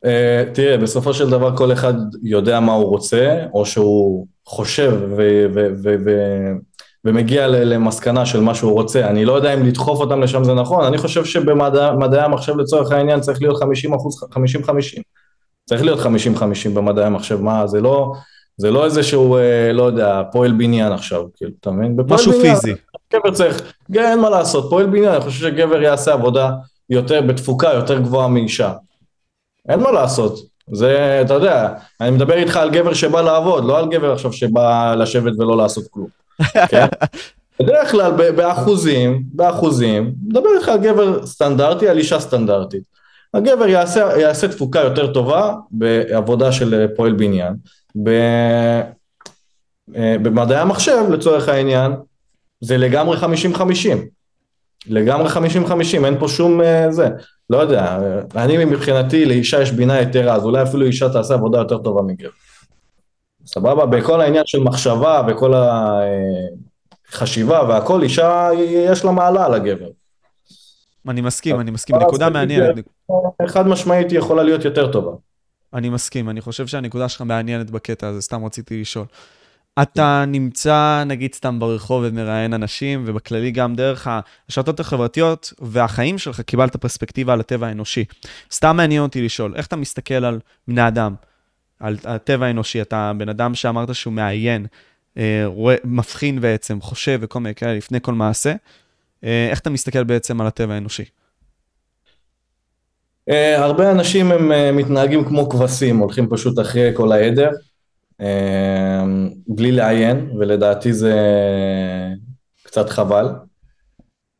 אה, תראה, בסופו של דבר כל אחד יודע מה הוא רוצה, או שהוא חושב ומגיע למסקנה של מה שהוא רוצה. אני לא יודע אם לדחוף אותם לשם זה נכון, אני חושב שבמדעי המחשב לצורך העניין צריך להיות 50 אחוז, 50-50. צריך להיות 50-50 במדעי המחשב, מה, זה לא, זה לא איזה שהוא, אה, לא יודע, פועל בניין עכשיו, כאילו, אתה מבין? משהו בניין, פיזי. גבר צריך, אין מה לעשות, פועל בניין, אני חושב שגבר יעשה עבודה יותר, בתפוקה יותר גבוהה מאישה. אין מה לעשות. זה, אתה יודע, אני מדבר איתך על גבר שבא לעבוד, לא על גבר עכשיו שבא לשבת ולא לעשות כלום. כן? בדרך כלל באחוזים, באחוזים, מדבר איתך על גבר סטנדרטי, על אישה סטנדרטית. הגבר יעשה, יעשה תפוקה יותר טובה בעבודה של פועל בניין. ב, אה, במדעי המחשב, לצורך העניין, זה לגמרי 50-50. לגמרי 50-50, אין פה שום uh, זה. לא יודע, אני מבחינתי לאישה יש בינה יתרה, אז אולי אפילו אישה תעשה עבודה יותר טובה מגבר. סבבה? בכל העניין של מחשבה וכל חשיבה והכל, אישה יש לה מעלה על הגבר. אני מסכים, אני מסכים, נקודה מעניינת. חד משמעית היא יכולה להיות יותר טובה. אני מסכים, אני חושב שהנקודה שלך מעניינת בקטע הזה, סתם רציתי לשאול. אתה נמצא, נגיד, סתם ברחוב ומראיין אנשים, ובכללי גם דרך השרתות החברתיות והחיים שלך קיבלת פרספקטיבה על הטבע האנושי. סתם מעניין אותי לשאול, איך אתה מסתכל על בני אדם, על הטבע האנושי? אתה בן אדם שאמרת שהוא מעיין, אה, רואה, מבחין בעצם, חושב וכל מיני כאלה לפני כל מעשה. אה, איך אתה מסתכל בעצם על הטבע האנושי? Uh, הרבה אנשים הם מתנהגים כמו כבשים, הולכים פשוט אחרי כל העדר, בלי לעיין, ולדעתי זה קצת חבל.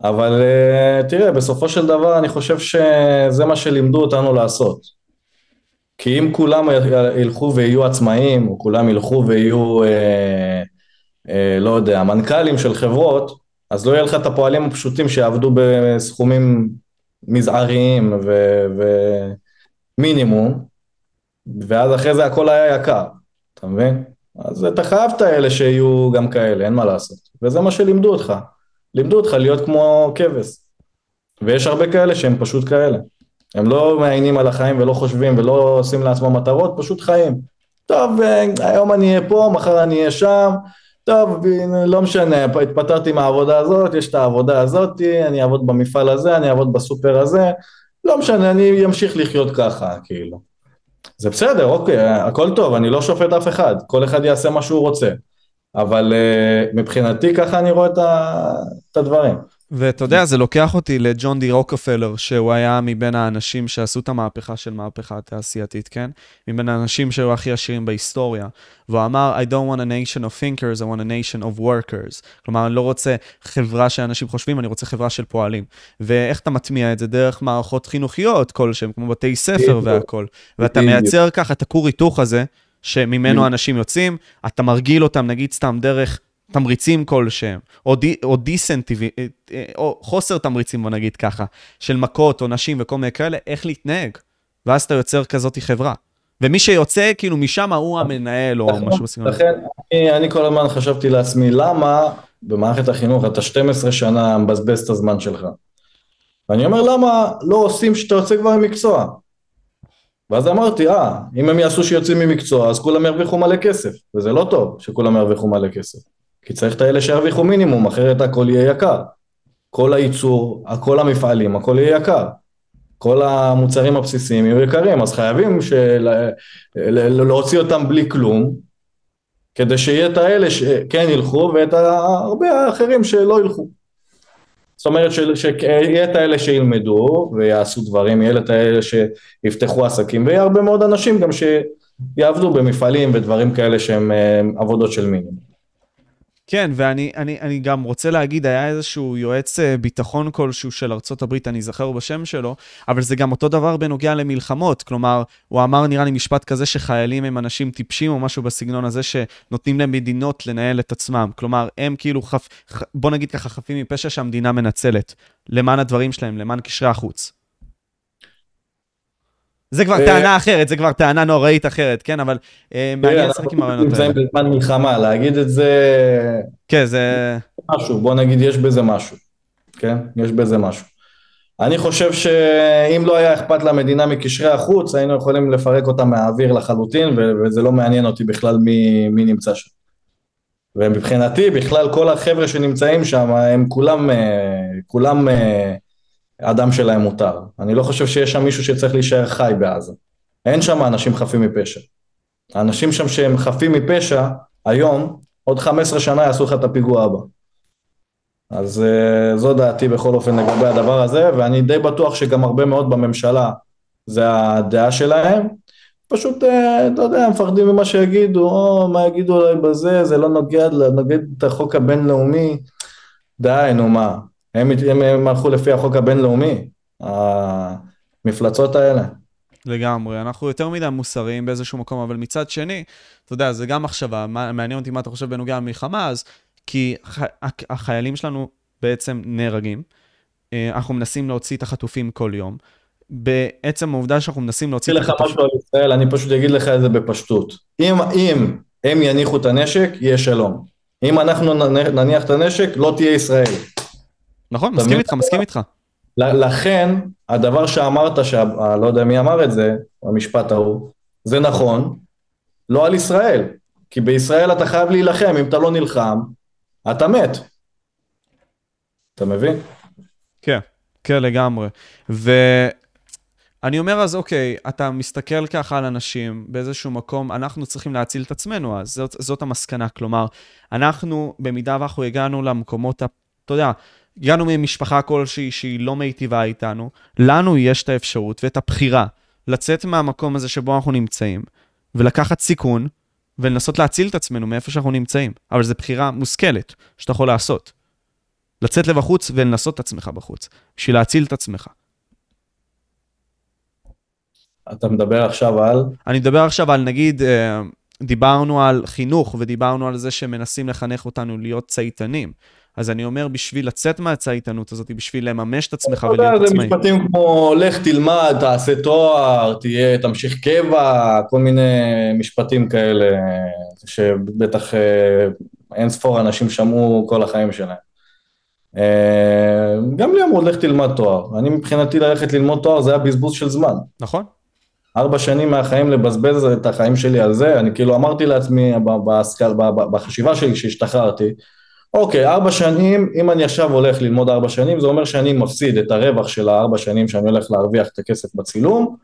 אבל uh, תראה, בסופו של דבר אני חושב שזה מה שלימדו אותנו לעשות. כי אם כולם ילכו ויהיו עצמאים, או כולם ילכו ויהיו, uh, uh, לא יודע, מנכ"לים של חברות, אז לא יהיה לך את הפועלים הפשוטים שיעבדו בסכומים מזעריים ומינימום, ואז אחרי זה הכל היה יקר, אתה מבין? אז אתה חייב את האלה שיהיו גם כאלה, אין מה לעשות. וזה מה שלימדו אותך. לימדו אותך להיות כמו כבש. ויש הרבה כאלה שהם פשוט כאלה. הם לא מעיינים על החיים ולא חושבים ולא עושים לעצמם מטרות, פשוט חיים. טוב, אה, היום אני אהיה פה, מחר אני אהיה שם, טוב, לא משנה, התפטרתי מהעבודה הזאת, יש את העבודה הזאת, אני אעבוד במפעל הזה, אני אעבוד בסופר הזה, לא משנה, אני אמשיך לחיות ככה, כאילו. זה בסדר, אוקיי, הכל טוב, אני לא שופט אף אחד, כל אחד יעשה מה שהוא רוצה, אבל uh, מבחינתי ככה אני רואה את הדברים. ואתה יודע, זה לוקח אותי לג'ון די רוקפלר, שהוא היה מבין האנשים שעשו את המהפכה של מהפכה התעשייתית, כן? מבין האנשים שהיו הכי עשירים בהיסטוריה. והוא אמר, I don't want a nation of thinkers, I want a nation of workers. כלומר, אני לא רוצה חברה שאנשים חושבים, אני רוצה חברה של פועלים. ואיך אתה מטמיע את זה? דרך מערכות חינוכיות כלשהם, כמו בתי ספר והכול. ואתה מייצר ככה את הכור היתוך הזה, שממנו אנשים יוצאים, אתה מרגיל אותם, נגיד סתם דרך תמריצים כלשהם, או, די, או דיסנטיבי, אה, אה, או חוסר תמריצים, בוא נגיד ככה, של מכות, או נשים וכל מיני כאלה, איך להתנהג. ואז אתה יוצר כזאת חברה. ומי שיוצא, כאילו, משם הוא המנהל, או משהו בסגנון. לכן, אני, אני כל הזמן חשבתי לעצמי, למה במערכת החינוך אתה 12 שנה מבזבז את הזמן שלך? ואני אומר, למה לא עושים שאתה יוצא כבר ממקצוע? ואז אמרתי, אה, אם הם יעשו שיוצאים ממקצוע, אז כולם ירוויחו מלא כסף, וזה לא טוב שכולם ירוויחו מלא כסף. כי צריך את האלה שירוויחו מינימום, אחרת הכל יהיה יקר. כל הייצור, כל המפעלים, הכל יהיה יקר. כל המוצרים הבסיסיים יהיו יקרים, אז חייבים של... להוציא אותם בלי כלום, כדי שיהיה את האלה שכן ילכו ואת הרבה האחרים שלא ילכו. זאת אומרת שיהיה את האלה שילמדו ויעשו דברים, יהיה את האלה שיפתחו עסקים, ויהיה הרבה מאוד אנשים גם שיעבדו במפעלים ודברים כאלה שהם אה, עבודות של מינימום. כן, ואני אני, אני גם רוצה להגיד, היה איזשהו יועץ אה, ביטחון כלשהו של הברית, אני אזכר בשם שלו, אבל זה גם אותו דבר בנוגע למלחמות. כלומר, הוא אמר, נראה לי משפט כזה, שחיילים הם אנשים טיפשים או משהו בסגנון הזה, שנותנים למדינות לנהל את עצמם. כלומר, הם כאילו, חפ, בוא נגיד ככה, חפים מפשע שהמדינה מנצלת, למען הדברים שלהם, למען קשרי החוץ. זה כבר אה, טענה אחרת, זה כבר טענה נוראית אחרת, כן? אבל אה, מעניין לשחק עם הרעיונות האלה. נמצאים בזמן מלחמה, להגיד את זה... כן, זה... משהו, בוא נגיד, יש בזה משהו, כן? יש בזה משהו. אני חושב שאם לא היה אכפת למדינה מקשרי החוץ, היינו יכולים לפרק אותה מהאוויר לחלוטין, וזה לא מעניין אותי בכלל מי, מי נמצא שם. ומבחינתי, בכלל כל החבר'ה שנמצאים שם, הם כולם, אה, כולם הדם שלהם מותר. אני לא חושב שיש שם מישהו שצריך להישאר חי בעזה. אין שם אנשים חפים מפשע. האנשים שם שהם חפים מפשע, היום, עוד 15 שנה יעשו לך את הפיגוע הבא. אז uh, זו דעתי בכל אופן לגבי הדבר הזה, ואני די בטוח שגם הרבה מאוד בממשלה זה הדעה שלהם. פשוט, uh, אתה יודע, מפחדים ממה שיגידו, או מה יגידו עליי בזה, זה לא נוגד, נוגד את החוק הבינלאומי. די, נו מה. הם, הם, הם הלכו לפי החוק הבינלאומי, המפלצות האלה. לגמרי, אנחנו יותר מדי מוסריים באיזשהו מקום, אבל מצד שני, אתה יודע, זה גם מחשבה, מעניין אותי מה אתה חושב בנוגע למלחמה, אז כי החיילים שלנו בעצם נהרגים, אה, אנחנו מנסים להוציא את החטופים כל יום. בעצם העובדה שאנחנו מנסים להוציא את החטופים... אני אגיד לך משהו על ישראל, אני פשוט אגיד לך את זה בפשטות. אם, אם הם יניחו את הנשק, יהיה שלום. אם אנחנו נניח את הנשק, לא תהיה ישראל. נכון, מסכים איתך, מסכים איתך. לכן, הדבר שאמרת, שאני לא יודע מי אמר את זה, המשפט ההוא, זה נכון, לא על ישראל. כי בישראל אתה חייב להילחם, אם אתה לא נלחם, אתה מת. אתה מבין? כן, כן לגמרי. ואני אומר אז אוקיי, אתה מסתכל ככה על אנשים באיזשהו מקום, אנחנו צריכים להציל את עצמנו אז, זאת, זאת המסקנה. כלומר, אנחנו, במידה ואנחנו הגענו למקומות, אתה יודע, הגענו ממשפחה כלשהי שהיא לא מיטיבה איתנו, לנו יש את האפשרות ואת הבחירה לצאת מהמקום הזה שבו אנחנו נמצאים, ולקחת סיכון, ולנסות להציל את עצמנו מאיפה שאנחנו נמצאים. אבל זו בחירה מושכלת שאתה יכול לעשות. לצאת לבחוץ ולנסות את עצמך בחוץ, בשביל להציל את עצמך. אתה מדבר עכשיו על? אני מדבר עכשיו על, נגיד, אה, דיברנו על חינוך ודיברנו על זה שמנסים לחנך אותנו להיות צייתנים. אז אני אומר, בשביל לצאת מהצייתנות הזאת, בשביל לממש את עצמך ולהיות עצמאי. זה משפטים כמו, לך תלמד, תעשה תואר, תהיה, תמשיך קבע, כל מיני משפטים כאלה, שבטח אה, אין ספור אנשים שמעו כל החיים שלהם. אה, גם לי אמרו, לך תלמד תואר. אני מבחינתי ללכת ללמוד תואר זה היה בזבוז של זמן. נכון. ארבע שנים מהחיים לבזבז את החיים שלי על זה, אני כאילו אמרתי לעצמי בחשיבה שלי כשהשתחררתי, אוקיי, ארבע שנים, אם אני עכשיו הולך ללמוד ארבע שנים, זה אומר שאני מפסיד את הרווח של הארבע שנים שאני הולך להרוויח את הכסף בצילום,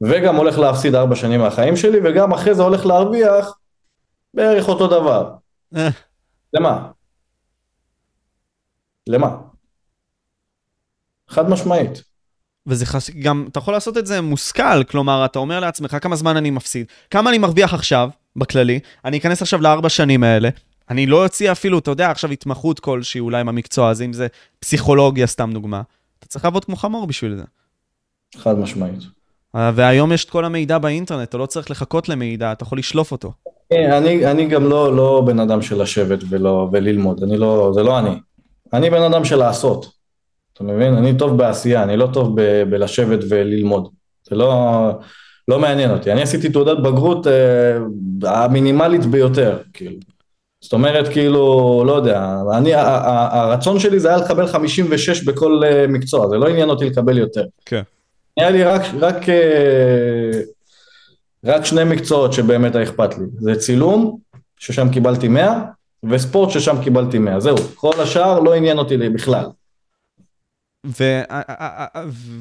וגם הולך להפסיד ארבע שנים מהחיים שלי, וגם אחרי זה הולך להרוויח בערך אותו דבר. אה. למה? למה? חד משמעית. וזה חס... גם, אתה יכול לעשות את זה מושכל, כלומר, אתה אומר לעצמך כמה זמן אני מפסיד, כמה אני מרוויח עכשיו, בכללי, אני אכנס עכשיו לארבע שנים האלה, אני לא אוציא אפילו, אתה יודע, עכשיו התמחות כלשהי אולי מהמקצוע הזה, אם זה פסיכולוגיה, סתם דוגמה. אתה צריך לעבוד כמו חמור בשביל זה. חד משמעית. אה, והיום יש את כל המידע באינטרנט, אתה לא צריך לחכות למידע, אתה יכול לשלוף אותו. כן, אני, אני גם לא, לא בן אדם של לשבת ולא, וללמוד, אני לא, זה לא אני. אני בן אדם של לעשות. אתה מבין? אני טוב בעשייה, אני לא טוב ב, בלשבת וללמוד. זה לא, לא מעניין אותי. אני עשיתי תעודת בגרות אה, המינימלית ביותר, כאילו. זאת אומרת, כאילו, לא יודע, אני, הרצון שלי זה היה לקבל 56 בכל אה, מקצוע, זה לא עניין אותי לקבל יותר. כן. היה לי רק, רק, אה, רק שני מקצועות שבאמת היה אכפת לי, זה צילום, ששם קיבלתי 100, וספורט ששם קיבלתי 100, זהו, כל השאר לא עניין אותי בכלל. ו-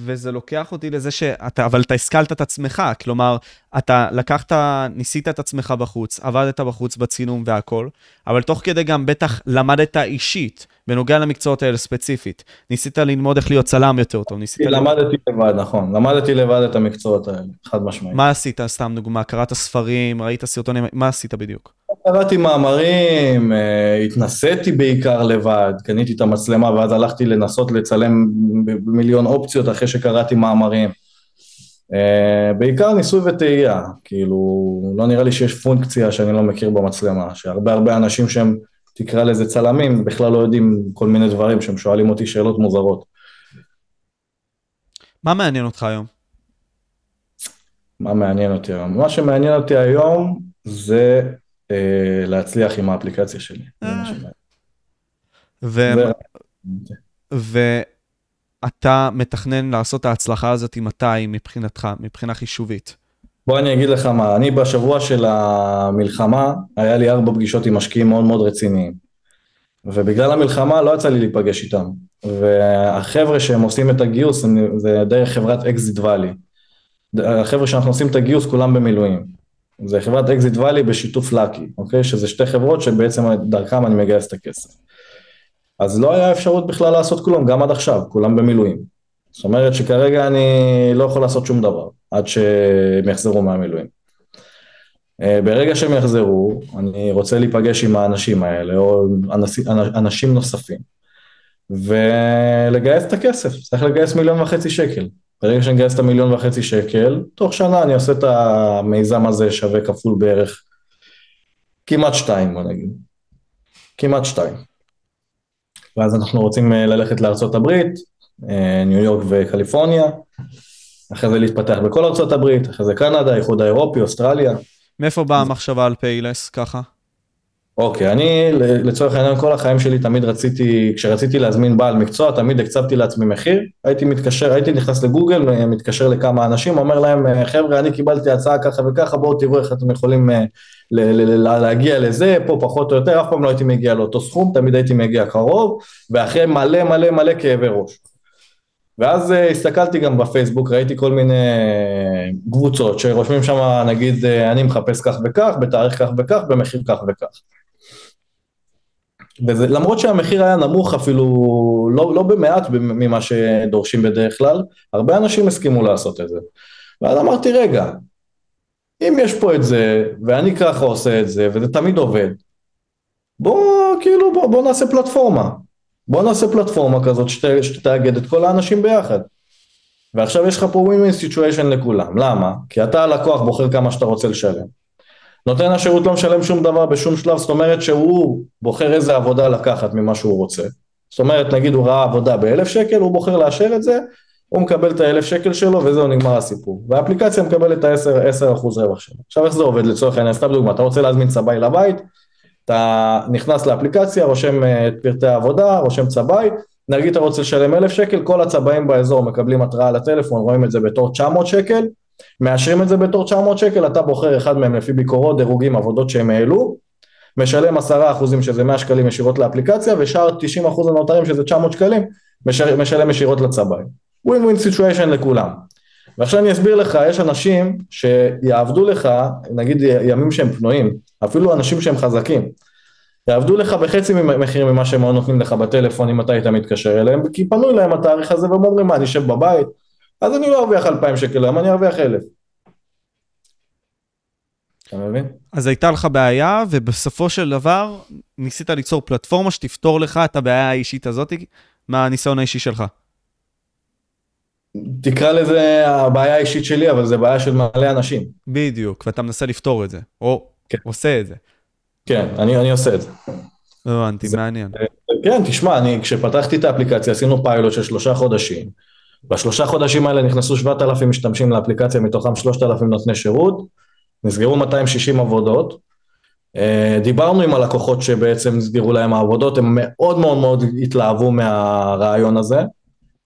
וזה לוקח אותי לזה שאתה, אבל אתה השכלת את עצמך, כלומר, אתה לקחת, ניסית את עצמך בחוץ, עבדת בחוץ בצילום והכל, אבל תוך כדי גם בטח למדת אישית, בנוגע למקצועות האלה ספציפית. ניסית ללמוד איך להיות צלם יותר טוב, ניסית... למדתי לבד, נכון. למדתי לבד את המקצועות האלה, חד משמעית. מה עשית, סתם דוגמה? קראת ספרים, ראית סרטונים, מה עשית בדיוק? קראתי מאמרים, אה, התנסיתי בעיקר לבד, קניתי את המצלמה ואז הלכתי לנסות לצלם במיליון אופציות אחרי שקראתי מאמרים. אה, בעיקר ניסוי וטעייה, כאילו, לא נראה לי שיש פונקציה שאני לא מכיר במצלמה, שהרבה הרבה אנשים שהם, תקרא לזה צלמים, בכלל לא יודעים כל מיני דברים שהם שואלים אותי שאלות מוזרות. מה מעניין אותך היום? מה מעניין אותי היום? מה שמעניין אותי היום זה להצליח עם האפליקציה שלי. ואתה מתכנן לעשות את ההצלחה הזאת מתי מבחינתך, מבחינה חישובית? בוא אני אגיד לך מה, אני בשבוע של המלחמה, היה לי ארבע פגישות עם משקיעים מאוד מאוד רציניים. ובגלל המלחמה לא יצא לי להיפגש איתם. והחבר'ה שהם עושים את הגיוס, זה דרך חברת אקזיט ואלי. החבר'ה שאנחנו עושים את הגיוס כולם במילואים. זה חברת אקזיט ואלי בשיתוף לאקי, אוקיי? שזה שתי חברות שבעצם דרכם אני מגייס את הכסף. אז לא היה אפשרות בכלל לעשות כלום, גם עד עכשיו, כולם במילואים. זאת אומרת שכרגע אני לא יכול לעשות שום דבר, עד שהם יחזרו מהמילואים. אה, ברגע שהם יחזרו, אני רוצה להיפגש עם האנשים האלה, או אנשים נוספים, ולגייס את הכסף, צריך לגייס מיליון וחצי שקל. ברגע שאני אגייס את המיליון וחצי שקל, תוך שנה אני עושה את המיזם הזה שווה כפול בערך כמעט שתיים, בוא נגיד. כמעט שתיים. ואז אנחנו רוצים אה, ללכת לארצות הברית, אה, ניו יורק וקליפורניה, אחרי זה להתפתח בכל ארצות הברית, אחרי זה קנדה, איחוד האירופי, אוסטרליה. מאיפה באה המחשבה על פיילס ככה? אוקיי, אני לצורך העניין כל החיים שלי תמיד רציתי, כשרציתי להזמין בעל מקצוע, תמיד הקצבתי לעצמי מחיר, הייתי מתקשר, הייתי נכנס לגוגל, מתקשר לכמה אנשים, אומר להם, חבר'ה, אני קיבלתי הצעה ככה וככה, בואו תראו איך אתם יכולים אה, להגיע לזה, פה פחות או יותר, אף פעם לא הייתי מגיע לאותו סכום, תמיד הייתי מגיע קרוב, ואחרי מלא מלא מלא כאבי ראש. ואז uh, הסתכלתי גם בפייסבוק, ראיתי כל מיני קבוצות שרושמים שם, נגיד, uh, אני מחפש כך וכך, בתאריך כך וכך, במחיר כך וכך. וזה, למרות שהמחיר היה נמוך אפילו, לא, לא במעט ממה שדורשים בדרך כלל, הרבה אנשים הסכימו לעשות את זה. ואז אמרתי, רגע, אם יש פה את זה, ואני ככה עושה את זה, וזה תמיד עובד, בוא, כאילו, בוא, בוא נעשה פלטפורמה. בוא נעשה פלטפורמה כזאת שת, שתאגד את כל האנשים ביחד. ועכשיו יש לך פה win-win situation לכולם. למה? כי אתה הלקוח בוחר כמה שאתה רוצה לשלם. נותן השירות לא משלם שום דבר בשום שלב, זאת אומרת שהוא בוחר איזה עבודה לקחת ממה שהוא רוצה. זאת אומרת, נגיד הוא ראה עבודה באלף שקל, הוא בוחר לאשר את זה, הוא מקבל את האלף שקל שלו וזהו נגמר הסיפור. והאפליקציה מקבלת את ה-10% רווח שלו. עכשיו איך זה עובד לצורך העניין? סתם דוגמא, אתה רוצה להזמין צבעי לבית, אתה נכנס לאפליקציה, רושם אה, את פרטי העבודה, רושם צבעי, נגיד אתה רוצה לשלם אלף שקל, כל הצבעים באזור מקבלים התראה לטלפון, רואים את זה בתור 900 שקל, מאשרים את זה בתור 900 שקל, אתה בוחר אחד מהם לפי ביקורות, דירוגים, עבודות שהם העלו, משלם 10% שזה 100 שקלים ישירות לאפליקציה, ושאר 90% הנותרים שזה 900 שקלים, משלם ישירות לצבעי. ווין ווין סיטואשן לכולם. ועכשיו אני אסביר לך, יש אנשים שיעבדו לך, נגיד ימים שהם פנויים, אפילו אנשים שהם חזקים, יעבדו לך בחצי מחיר ממה שהם נותנים לך בטלפון אם אתה היית מתקשר אליהם, כי פנו אליהם התאריך הזה והם אומרים מה, אני אשב בבית, אז אני לא ארוויח 2,000 שקל היום, אני ארוויח 1,000. אתה מבין? אז הייתה לך בעיה, ובסופו של דבר ניסית ליצור פלטפורמה שתפתור לך את הבעיה האישית הזאת, מהניסיון האישי שלך. תקרא לזה הבעיה האישית שלי, אבל זה בעיה של מלא אנשים. בדיוק, ואתה מנסה לפתור את זה, או כן. עושה את זה. כן, אני, אני עושה את זה. הבנתי, זה, מעניין. כן, תשמע, אני, כשפתחתי את האפליקציה עשינו פיילוט של שלושה חודשים. בשלושה חודשים האלה נכנסו 7,000 משתמשים לאפליקציה, מתוכם 3,000 נותני שירות, נסגרו 260 עבודות. אה, דיברנו עם הלקוחות שבעצם נסגרו להם העבודות, הם מאוד מאוד מאוד התלהבו מהרעיון הזה.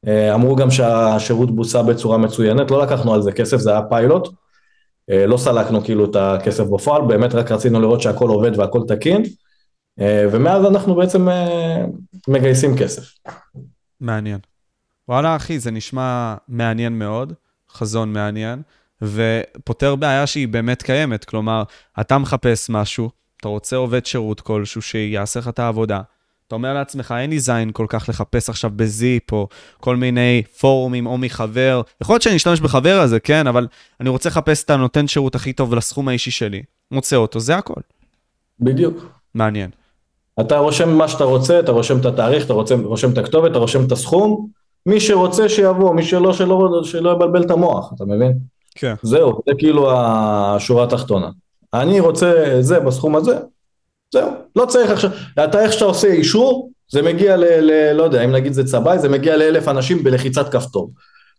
אה, אמרו גם שהשירות בוצע בצורה מצוינת, לא לקחנו על זה כסף, זה היה פיילוט. אה, לא סלקנו כאילו את הכסף בפועל, באמת רק רצינו לראות שהכל עובד והכל תקין, ומאז אנחנו בעצם מגייסים כסף. מעניין. וואלה אחי, זה נשמע מעניין מאוד, חזון מעניין, ופותר בעיה שהיא באמת קיימת. כלומר, אתה מחפש משהו, אתה רוצה עובד שירות כלשהו שיעשה לך את העבודה, אתה אומר לעצמך, אין לי זין כל כך לחפש עכשיו בזיפ, או כל מיני פורומים, או מחבר. יכול להיות שאני אשתמש בחבר הזה, כן, אבל אני רוצה לחפש את הנותן שירות הכי טוב לסכום האישי שלי. מוצא אותו, זה הכל. בדיוק. מעניין. אתה רושם מה שאתה רוצה, אתה רושם את התאריך, אתה רוצה, רושם את הכתובת, אתה רושם את הסכום, מי שרוצה שיבוא, מי שלא, שלא, שלא יבלבל את המוח, אתה מבין? כן. זהו, זה כאילו השורה התחתונה. אני רוצה זה בסכום הזה, זהו, לא צריך עכשיו, אתה איך שאתה עושה אישור, זה מגיע ל... ל לא יודע, אם נגיד זה צבעי, זה מגיע לאלף אנשים בלחיצת כפתור.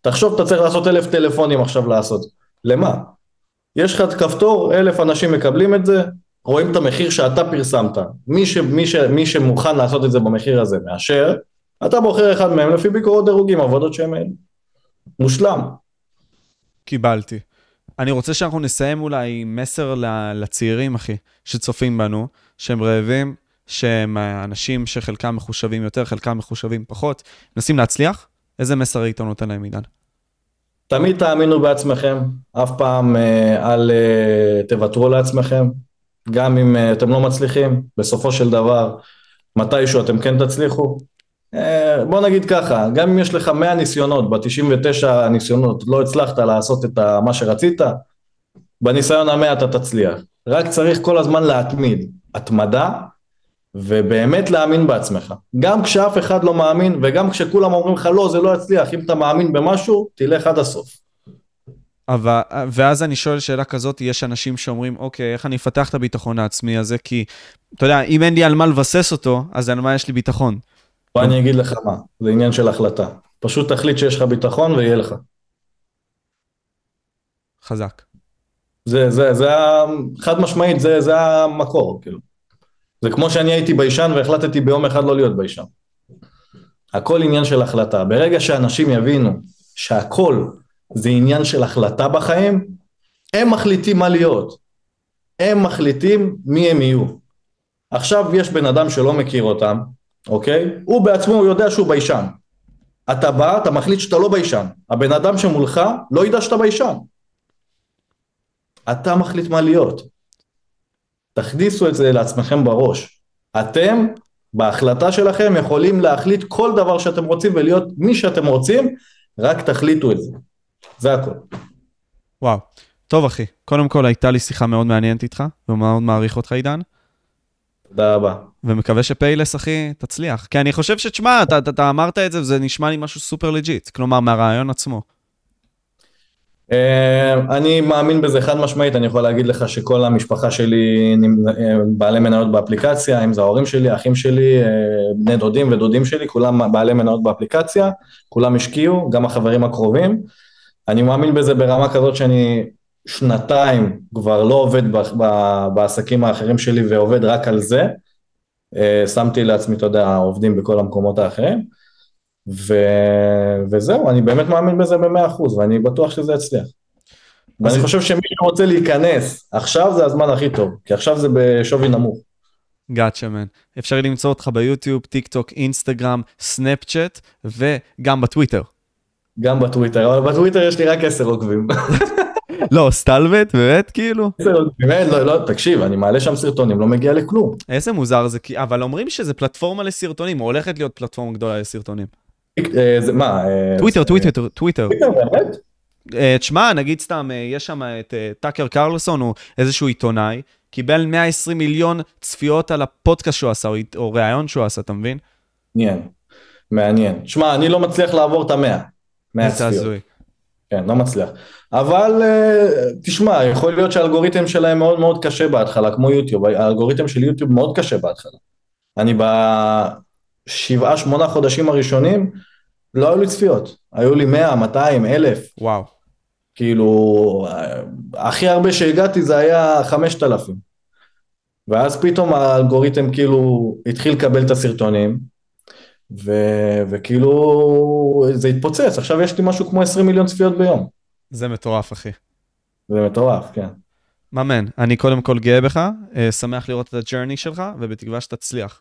תחשוב, אתה צריך לעשות אלף טלפונים עכשיו לעשות. למה? יש לך כפתור, אלף אנשים מקבלים את זה, רואים את המחיר שאתה פרסמת. מי, ש, מי, ש, מי שמוכן לעשות את זה במחיר הזה מאשר, אתה בוחר אחד מהם לפי ביקורות דירוגים, עבודות שהם אלו. מושלם. קיבלתי. אני רוצה שאנחנו נסיים אולי עם מסר לצעירים, אחי, שצופים בנו, שהם רעבים, שהם אנשים שחלקם מחושבים יותר, חלקם מחושבים פחות, מנסים להצליח. איזה מסר היית נותן להם, עידן? תמיד תאמינו בעצמכם, אף פעם אה, אל אה, תוותרו לעצמכם, גם אם אה, אתם לא מצליחים, בסופו של דבר, מתישהו אתם כן תצליחו. אה, בוא נגיד ככה, גם אם יש לך 100 ניסיונות, ב-99 ניסיונות לא הצלחת לעשות את מה שרצית, בניסיון המאה אתה תצליח. רק צריך כל הזמן להתמיד. התמדה, ובאמת להאמין בעצמך. גם כשאף אחד לא מאמין, וגם כשכולם אומרים לך לא, זה לא יצליח, אם אתה מאמין במשהו, תלך עד הסוף. אבל, ואז אני שואל שאלה כזאת, יש אנשים שאומרים, אוקיי, איך אני אפתח את הביטחון העצמי הזה? כי, אתה יודע, אם אין לי על מה לבסס אותו, אז על מה יש לי ביטחון? בוא אני אגיד לך מה, זה עניין של החלטה. פשוט תחליט שיש לך ביטחון ויהיה לך. חזק. זה, זה, זה, חד משמעית, זה, זה המקור, כאילו. זה כמו שאני הייתי ביישן והחלטתי ביום אחד לא להיות ביישן. הכל עניין של החלטה. ברגע שאנשים יבינו שהכל זה עניין של החלטה בחיים, הם מחליטים מה להיות. הם מחליטים מי הם יהיו. עכשיו יש בן אדם שלא מכיר אותם, אוקיי? הוא בעצמו הוא יודע שהוא ביישן. אתה בא, אתה מחליט שאתה לא ביישן. הבן אדם שמולך לא ידע שאתה ביישן. אתה מחליט מה להיות. תכניסו את זה לעצמכם בראש. אתם, בהחלטה שלכם, יכולים להחליט כל דבר שאתם רוצים ולהיות מי שאתם רוצים, רק תחליטו את זה. זה הכל. וואו. טוב, אחי. קודם כל, הייתה לי שיחה מאוד מעניינת איתך, ומאוד מעריך אותך, עידן. תודה רבה. ומקווה שפיילס, אחי, תצליח. כי אני חושב שתשמע, אתה, אתה, אתה אמרת את זה, וזה נשמע לי משהו סופר legit. כלומר, מהרעיון עצמו. אה, אני מאמין בזה חד משמעית, אני יכול להגיד לך שכל המשפחה שלי אה, בעלי מניות באפליקציה, אם זה ההורים שלי, אחים שלי, אה, בני דודים ודודים שלי, כולם בעלי מניות באפליקציה, כולם השקיעו, גם החברים הקרובים. אני מאמין בזה ברמה כזאת שאני שנתיים כבר לא עובד בעסקים האחרים שלי ועובד רק על זה. שמתי לעצמי, אתה יודע, עובדים בכל המקומות האחרים. ו... וזהו, אני באמת מאמין בזה במאה אחוז, ואני בטוח שזה יצליח. ואני חושב שמי שרוצה להיכנס, עכשיו זה הזמן הכי טוב, כי עכשיו זה בשווי נמוך. Gotcha man. אפשר למצוא אותך ביוטיוב, טיק טוק, אינסטגרם, סנאפצ'אט, וגם בטוויטר. גם בטוויטר, אבל בטוויטר יש לי רק עשר עוקבים. לא, סטלבט, באמת, כאילו? באמת, לא, לא, תקשיב, אני מעלה שם סרטונים, לא מגיע לכלום. איזה מוזר זה, אבל אומרים שזה פלטפורמה לסרטונים, או הולכת להיות פלטפורמה גדולה לסרטונים. אה, זה מה? אה, טוויטר, טוויטר, טוויטר. טוויטר, באמת? אה, תשמע, נגיד סתם, יש שם את טאקר קרלסון, הוא איזשהו עיתונאי, קיבל 120 מיליון צפיות על הפודקאסט שהוא עשה, או ראיון שהוא עשה, אתה מבין? מעניין, מעניין. תשמע, אני לא מצליח לעבור את המאה. מאה צפיות. כן, לא מצליח. אבל תשמע, יכול להיות שהאלגוריתם שלהם מאוד מאוד קשה בהתחלה, כמו יוטיוב, האלגוריתם של יוטיוב מאוד קשה בהתחלה. אני בשבעה, שמונה חודשים הראשונים, לא היו לי צפיות. היו לי 100, 200, 1,000. וואו. כאילו, הכי הרבה שהגעתי זה היה 5,000. ואז פתאום האלגוריתם כאילו התחיל לקבל את הסרטונים, ו... וכאילו זה התפוצץ, עכשיו יש לי משהו כמו 20 מיליון צפיות ביום. זה מטורף, אחי. זה מטורף, כן. מאמן, אני קודם כל גאה בך, אה, שמח לראות את הג'רני שלך, ובתקווה שתצליח.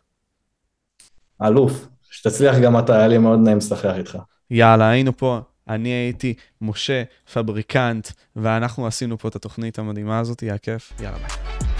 אלוף, שתצליח גם אתה, היה לי מאוד נעים לשחח איתך. יאללה, היינו פה, אני הייתי משה, פבריקנט, ואנחנו עשינו פה את התוכנית המדהימה הזאת, היה כיף, יאללה ביי.